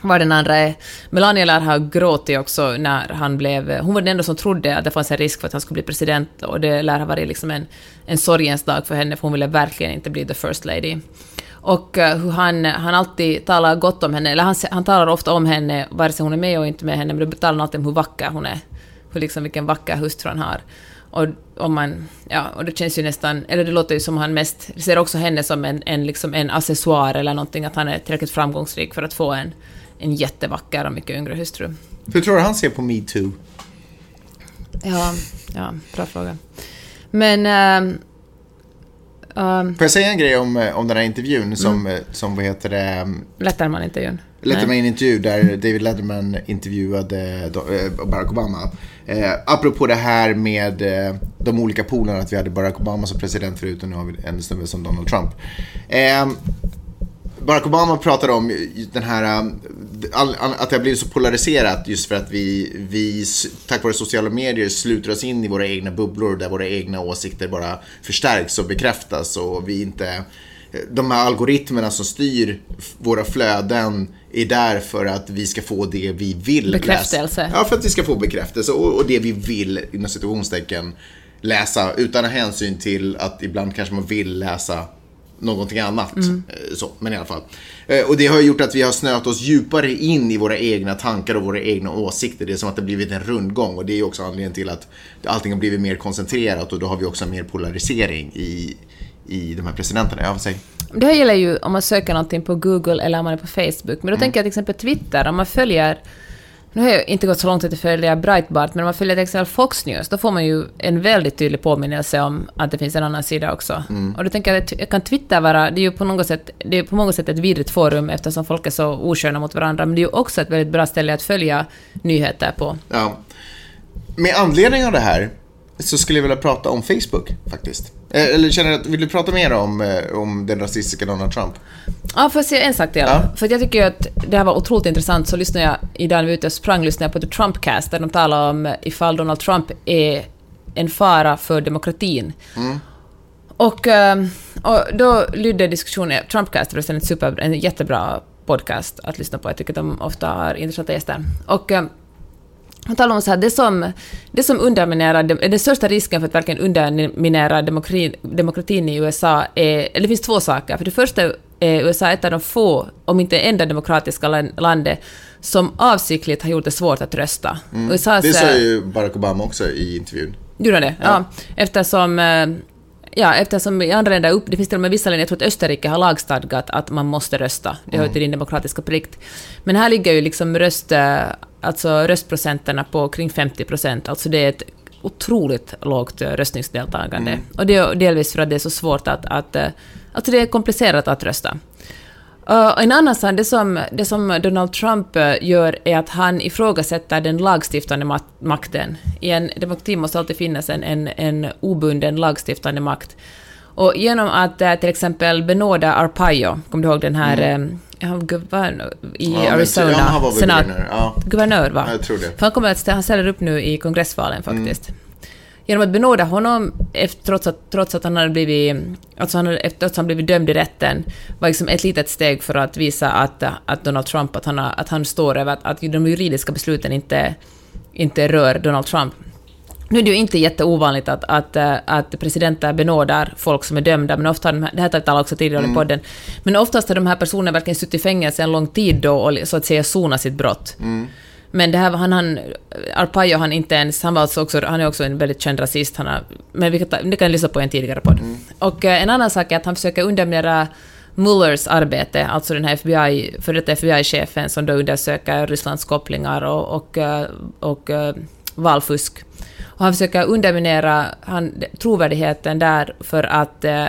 var den andra är. Melania lär ha gråtit också när han blev... Eh, hon var den enda som trodde att det fanns en risk för att han skulle bli president och det lär ha varit liksom en, en sorgens dag för henne för hon ville verkligen inte bli the first lady. Och uh, hur han, han alltid talar gott om henne, eller han, han talar ofta om henne, vare sig hon är med och inte med henne, men då talar han alltid om hur vacker hon är. Hur liksom, vilken vacker hustru han har. Och, om man, ja, och det känns ju nästan, eller det låter ju som han mest, ser också henne som en, en, liksom en accessoar eller någonting, att han är tillräckligt framgångsrik för att få en, en jättevacker och mycket yngre hustru. Hur tror du han ser på metoo? Ja, ja, bra fråga. Men... Äh, Um, Får jag säga en grej om, eh, om den här intervjun som, mm. Eh, som vad heter det? Mm, Letterman-intervjun. Letterman-intervju där David Letterman intervjuade eh, Barack Obama. Eh, apropå det här med de olika polerna, att vi hade Barack Obama som president förut och nu har vi en snubbe som Donald Trump. Eh, Barack Obama pratar om den här, um, att det har blivit så polariserat just för att vi, vi tack vare sociala medier sluter oss in i våra egna bubblor där våra egna åsikter bara förstärks och bekräftas och vi inte de här algoritmerna som styr våra flöden är där för att vi ska få det vi vill Bekräftelse. läsa. Ja, för att vi ska få bekräftelse och, och det vi vill, inom situationstecken, läsa utan hänsyn till att ibland kanske man vill läsa någonting annat. Mm. Eh, så, men i alla fall. Eh, och det har gjort att vi har snöat oss djupare in i våra egna tankar och våra egna åsikter. Det är som att det blivit en rundgång och det är också anledningen till att allting har blivit mer koncentrerat och då har vi också mer polarisering i, i de här presidenterna. Ja, säger det här gäller ju om man söker någonting på Google eller om man är på Facebook. Men då mm. tänker jag till exempel Twitter, om man följer nu har jag inte gått så långt att jag följer Breitbart, men om man följer till exempel Fox News, då får man ju en väldigt tydlig påminnelse om att det finns en annan sida också. Mm. Och då tänker jag att kan Twitter vara, det är ju på något sätt, det är på många sätt ett vidrigt forum eftersom folk är så osköna mot varandra, men det är ju också ett väldigt bra ställe att följa nyheter på. Ja. Med anledning av det här så skulle jag vilja prata om Facebook faktiskt. Eh, eller känner att, vill du prata mer om, eh, om den rasistiska Donald Trump? Ja, får jag säga en sak till? Ja. För jag tycker ju att det här var otroligt intressant, så lyssnade jag, idag när vi var ute och sprang, lyssnade jag på The Trumpcast, där de talar om ifall Donald Trump är en fara för demokratin. Mm. Och, eh, och då lydde diskussionen, Trumpcast är en, super, en jättebra podcast att lyssna på, jag tycker att de ofta har intressanta gäster. Och han talar om så här, det som, det som underminerar, den största risken för att verkligen underminera demokratin, demokratin i USA är, eller det finns två saker. För det första är USA ett av de få, om inte enda demokratiska landet som avsiktligt har gjort det svårt att rösta. Mm. USAs, det sa ju Barack Obama också i intervjun. Gjorde det? Ja. ja. Eftersom eh, Ja, eftersom i andra länder, det finns till och med vissa länder, jag tror att Österrike har lagstadgat att man måste rösta. Det hör mm. till din demokratiska plikt. Men här ligger ju liksom röst, alltså röstprocenterna på kring 50 procent, alltså det är ett otroligt lågt röstningsdeltagande. Mm. Och det är delvis för att det är så svårt att, att alltså det är komplicerat att rösta. Uh, en annan sak, det som, det som Donald Trump uh, gör är att han ifrågasätter den lagstiftande makten. I en demokrati måste alltid finnas en, en, en obunden lagstiftande makt. Och genom att uh, till exempel benåda Arpaio, kommer du ihåg den här mm. um, guvernör i ja, Arizona? Han var senat, guvernör. Ja. Guvernör, va? Jag tror det. För han, kommer att, han ställer upp nu i kongressvalen faktiskt. Mm genom att benåda honom, efter, trots, att, trots att han hade blivit, alltså han, efter att han blivit dömd i rätten, var liksom ett litet steg för att visa att, att Donald Trump, att han, att han står över att, att de juridiska besluten inte, inte rör Donald Trump. Nu är det ju inte jätteovanligt att, att, att presidenter benådar folk som är dömda, men ofta, det här jag också tidigare mm. i podden, men oftast har de här personerna verkligen suttit i fängelse en lång tid då och så att säga sonat sitt brott. Mm. Men det här han, han Arpaio han inte ens, han var alltså också, han är också en väldigt känd rasist, han har, men vi kan, det kan lyssna på en tidigare podd. Mm. Och eh, en annan sak är att han försöker underminera Mullers arbete, alltså den här FBI, för detta FBI-chefen som då undersöker Rysslands kopplingar och, och, eh, och, och valfusk. Och han försöker underminera han, trovärdigheten där för att eh,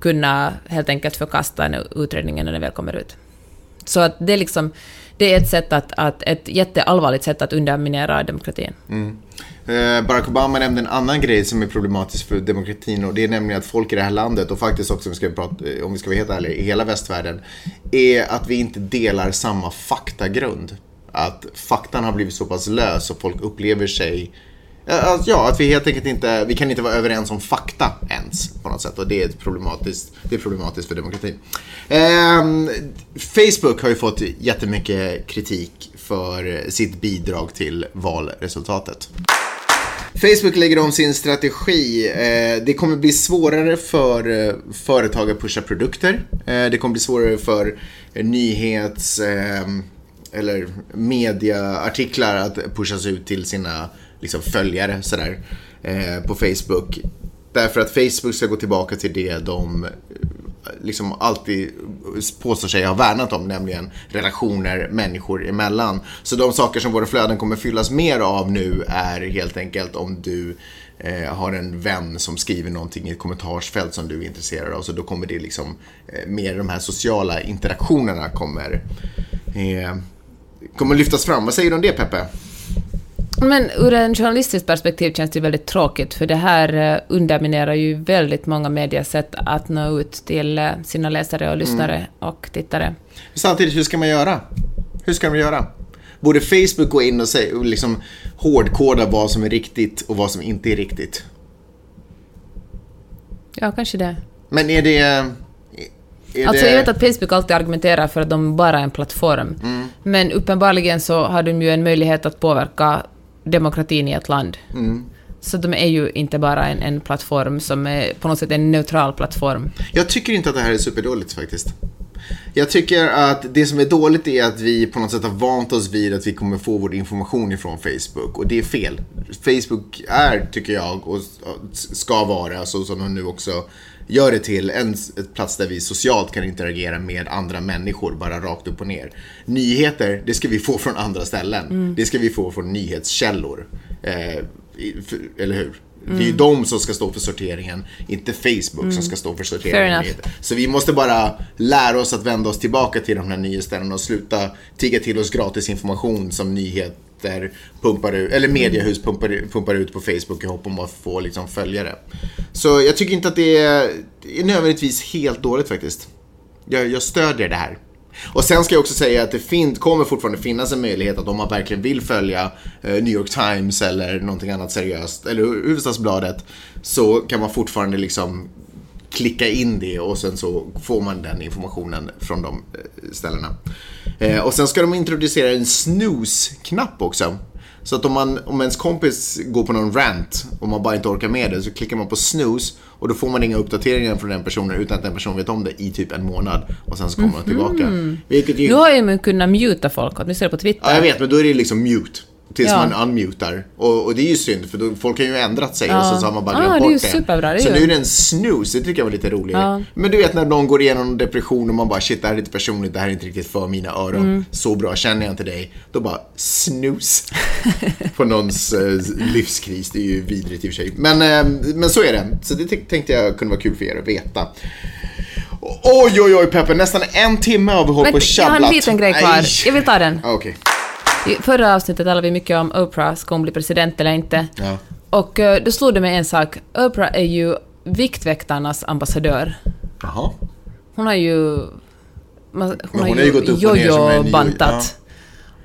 kunna helt enkelt förkasta en utredningen när den väl kommer ut. Så att det är liksom det är ett sätt att, att ett jätteallvarligt sätt att underminera demokratin. Mm. Eh, Barack Obama nämnde en annan grej som är problematisk för demokratin och det är nämligen att folk i det här landet och faktiskt också om vi ska, prata, eh, om vi ska vara helt ärliga, i hela västvärlden är att vi inte delar samma faktagrund. Att faktan har blivit så pass lös och folk upplever sig Eh, alltså, ja, att vi helt enkelt inte, vi kan inte vara överens om fakta ens på något sätt och det är problematiskt, det är problematiskt för demokratin. Eh, Facebook har ju fått jättemycket kritik för sitt bidrag till valresultatet. Facebook lägger om sin strategi. Eh, det kommer bli svårare för eh, företag att pusha produkter. Det kommer bli svårare för nyhets ehm, eller mediaartiklar att pushas ut till sina liksom, följare sådär, eh, på Facebook. Därför att Facebook ska gå tillbaka till det de eh, liksom alltid påstår sig ha värnat om, nämligen relationer människor emellan. Så de saker som våra flöden kommer fyllas mer av nu är helt enkelt om du eh, har en vän som skriver någonting i ett kommentarsfält som du är intresserad av. Så då kommer det liksom, eh, mer de här sociala interaktionerna kommer, eh, kommer lyftas fram. Vad säger du om det Peppe? Men ur en journalistiskt perspektiv känns det väldigt tråkigt, för det här eh, underminerar ju väldigt många medias sätt att nå ut till eh, sina läsare och lyssnare mm. och tittare. Samtidigt, hur ska man göra? Hur ska de göra? Borde Facebook gå in och, säga, och liksom hårdkoda vad som är riktigt och vad som inte är riktigt? Ja, kanske det. Men är det... Är alltså det... jag vet att Facebook alltid argumenterar för att de bara är en plattform. Mm. Men uppenbarligen så har de ju en möjlighet att påverka demokratin i ett land. Mm. Så de är ju inte bara en, en plattform som är på något sätt en neutral plattform. Jag tycker inte att det här är superdåligt faktiskt. Jag tycker att det som är dåligt är att vi på något sätt har vant oss vid att vi kommer få vår information ifrån Facebook och det är fel. Facebook är, tycker jag, och ska vara, så som de nu också gör det till en plats där vi socialt kan interagera med andra människor, bara rakt upp och ner. Nyheter, det ska vi få från andra ställen. Mm. Det ska vi få från nyhetskällor. Eh, eller hur? Mm. Det är ju mm. de som ska stå för sorteringen, inte Facebook mm. som ska stå för sorteringen. Så vi måste bara lära oss att vända oss tillbaka till de här nyhetsställena och sluta tigga till oss gratis information som nyhet journalister pumpar ut, eller mediehus pumpar, pumpar ut på Facebook i hopp om att få liksom, följare. Så jag tycker inte att det är, är nödvändigtvis helt dåligt faktiskt. Jag, jag stödjer det här. Och sen ska jag också säga att det fin kommer fortfarande finnas en möjlighet att om man verkligen vill följa eh, New York Times eller någonting annat seriöst, eller Hufvudstadsbladet, så kan man fortfarande liksom klicka in det och sen så får man den informationen från de eh, ställena. Eh, och sen ska de introducera en snooze-knapp också. Så att om, man, om ens kompis går på någon rant och man bara inte orkar med det så klickar man på snooze och då får man inga uppdateringar från den personen utan att den personen vet om det i typ en månad. Och sen så kommer mm -hmm. tillbaka. Vilket ju... Nu har ju man kunnat muta folk, åtminstone på Twitter. Ja, jag vet, men då är det liksom mute. Tills ja. man unmutar. Och, och, det är ju synd för då, folk har ju ändrat sig ja. och så, har man bara glömt ah, bort det. Superbra, det så nu är det en snooze, det tycker jag var lite roligt. Ja. Men du vet när någon går igenom en depression och man bara shit det här är inte personligt, det här är inte riktigt för mina öron. Mm. Så bra känner jag inte dig. Då bara snooze. på någons eh, livskris, det är ju vidrigt i och för sig. Men, eh, men så är det. Så det tänkte jag kunde vara kul för er att veta. Oj, oj, oj Peppe, nästan en timme har vi hållit på och tjabblat. Jag har en liten grej kvar. Jag vill ta den. Ah. Okay. I förra avsnittet talade vi mycket om Oprah, ska hon bli president eller inte? Ja. Och uh, då slog det mig en sak. Oprah är ju Viktväktarnas ambassadör. Jaha. Hon har ju... Hon, hon har ju, ju jojo-bantat.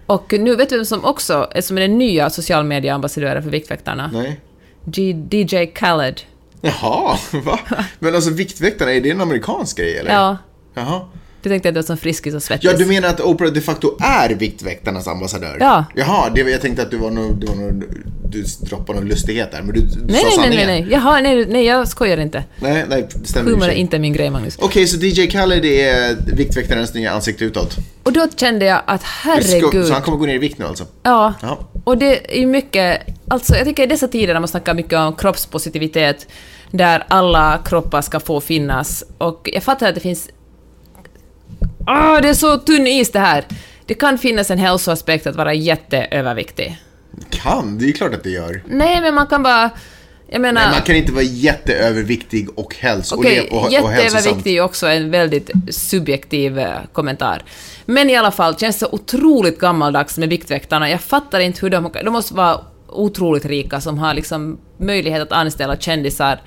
Ja. Och nu vet du vem som också är som är den nya socialmedieambassadören för Viktväktarna? Nej. G DJ Khaled. Jaha, va? Men alltså Viktväktarna, är det en amerikansk grej eller? Ja. Jaha. Du tänkte att du var som friskis och svettis. Ja, du menar att Oprah de facto är Viktväktarnas ambassadör? Ja. Jaha, det, jag tänkte att du var nog, det var nog, du droppade någon lustighet där, men du, du nej, sa nej, nej, sanningen. nej, nej. Jaha, nej, nej, jag skojar inte. Nej, nej, det stämmer Humor är inte min grej, Magnus. Okej, så DJ Khaled är Viktväktarens nya ansikte utåt? Och då kände jag att herregud. Så han kommer gå ner i vikt nu alltså? Ja, Ja. och det är ju mycket... Alltså jag tycker i dessa tider när man snackar mycket om kroppspositivitet, där alla kroppar ska få finnas, och jag fattar att det finns... Ah, det är så tunn is det här! Det kan finnas en hälsoaspekt att vara jätteöverviktig. Kan, det är klart att det gör. Nej, men man kan bara... Jag menar... Men man kan inte vara jätteöverviktig och, häls och, Okej, le- och, och jätteöverviktig är också en väldigt subjektiv eh, kommentar. Men i alla fall, känns så otroligt gammaldags med Viktväktarna. Jag fattar inte hur de... De måste vara otroligt rika som har liksom möjlighet att anställa kändisar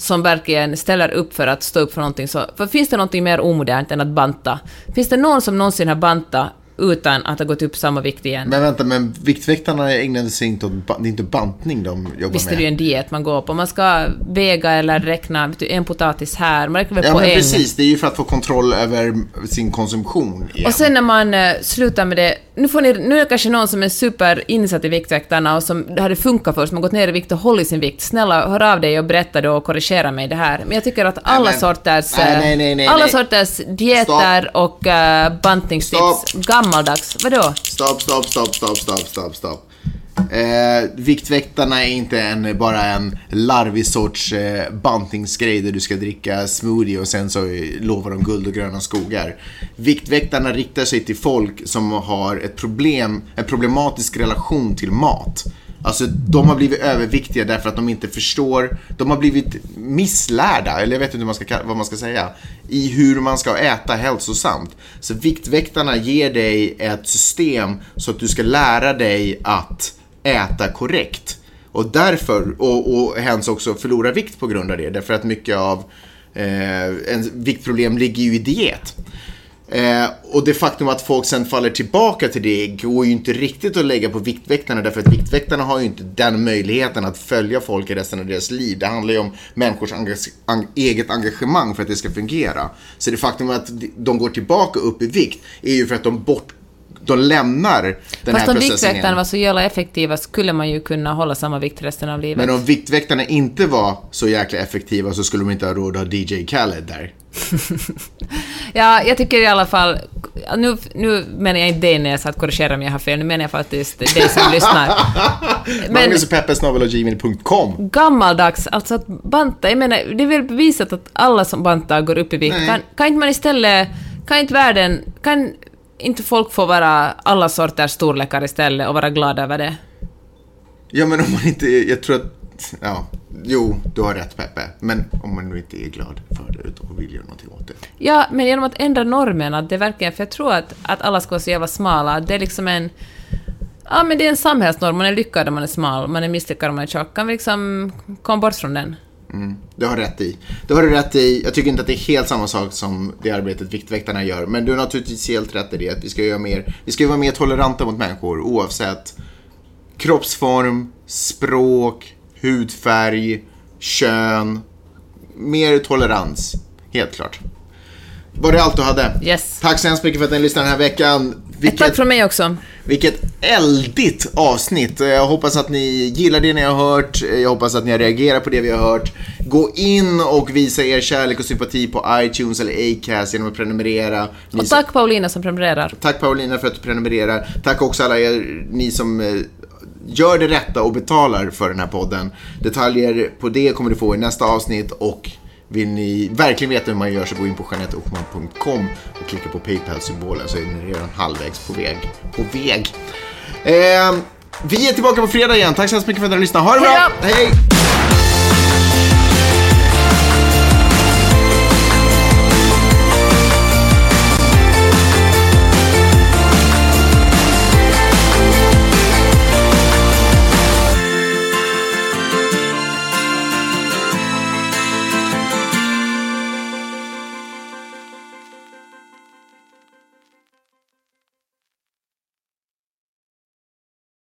som verkligen ställer upp för att stå upp för någonting. Så, för finns det någonting mer omodernt än att banta? Finns det någon som någonsin har bantat utan att ha gått upp samma vikt igen? Men vänta, men Viktväktarna ägnade sig inte åt, det är inte bantning de jobbar Visst är med. det ju en diet man går på. Man ska väga eller räkna vet du, en potatis här, man räknar väl Ja på men en. precis, det är ju för att få kontroll över sin konsumtion igen. Och sen när man eh, slutar med det, nu, får ni, nu är det kanske någon som är superinsatt i Viktväktarna och som det hade funkat för, som har gått ner i vikt och hållit sin vikt. Snälla, hör av dig och berätta då och korrigera mig det här. Men jag tycker att alla men- sorters, nej, nej, nej, nej, alla nej. sorters dieter och uh, bantningstips, Stopp gammaldags, vadå? Stopp, stopp, stopp, stopp, stopp, stopp, stopp. Eh, Viktväktarna är inte en, bara en larvig sorts eh, bantningsgrej där du ska dricka smoothie och sen så lovar de guld och gröna skogar. Viktväktarna riktar sig till folk som har ett problem, en problematisk relation till mat. Alltså de har blivit överviktiga därför att de inte förstår, de har blivit misslärda, eller jag vet inte hur man ska, vad man ska säga, i hur man ska äta hälsosamt. Så Viktväktarna ger dig ett system så att du ska lära dig att äta korrekt. Och därför, och, och hens också förlora vikt på grund av det, därför att mycket av eh, en viktproblem ligger ju i diet. Eh, och det faktum att folk sen faller tillbaka till det går ju inte riktigt att lägga på Viktväktarna därför att Viktväktarna har ju inte den möjligheten att följa folk i resten av deras liv. Det handlar ju om människors enga- ang- eget engagemang för att det ska fungera. Så det faktum att de går tillbaka upp i vikt är ju för att de bort de lämnar den Fast här om processen Viktväktarna igen. var så jävla effektiva skulle man ju kunna hålla samma vikt resten av livet. Men om Viktväktarna inte var så jäkla effektiva så skulle de inte ha råd att ha DJ Khaled där. Ja, jag tycker i alla fall... Nu, nu menar jag inte dig när jag sa att korrigera om jag har fel, nu menar jag faktiskt dig som lyssnar. Men Magnus och Peppe snabel-a-gmail.com. gammaldags, alltså att banta, jag menar, det är väl bevisat att alla som bantar går upp i vikt. Kan, kan inte man istället... Kan inte världen... Kan inte folk få vara alla sorters storlekar istället och vara glada över det? Ja men om man inte, jag tror att, ja, jo, du har rätt Peppe. Men om man nu inte är glad för det utan vill göra någonting åt det. Ja, men genom att ändra normen, att det verkligen... För jag tror att, att alla ska vara så jävla smala, att det är liksom en... Ja, men det är en samhällsnorm. Man är lyckad om man är smal, man är misslyckad om man är tjock. Kan vi liksom komma bort från den? Mm, det har du rätt i. Det har du rätt i. Jag tycker inte att det är helt samma sak som det arbetet Viktväktarna gör. Men du har naturligtvis helt rätt i det. Att vi ska, göra mer, vi ska vara mer toleranta mot människor oavsett kroppsform, språk, hudfärg, kön. Mer tolerans. Helt klart. Var det allt du hade? Yes. Tack så hemskt mycket för att ni lyssnade den här veckan. Ett Vilket, tack från mig också. vilket eldigt avsnitt. Jag hoppas att ni gillar det ni har hört. Jag hoppas att ni har reagerat på det vi har hört. Gå in och visa er kärlek och sympati på iTunes eller Acast genom att prenumerera. Ni Och tack Paulina som prenumererar. Tack Paulina för att du prenumererar. Tack också alla er, ni som eh, gör det rätta och betalar för den här podden. Detaljer på det kommer du få i nästa avsnitt och vill ni verkligen veta hur man gör så gå in på janetteochman.com och klicka på Paypal-symbolen så är ni redan halvvägs på väg. På väg. Eh, vi är tillbaka på fredag igen. Tack så hemskt mycket för att ni har lyssnat. Ha det bra! Hej Hej!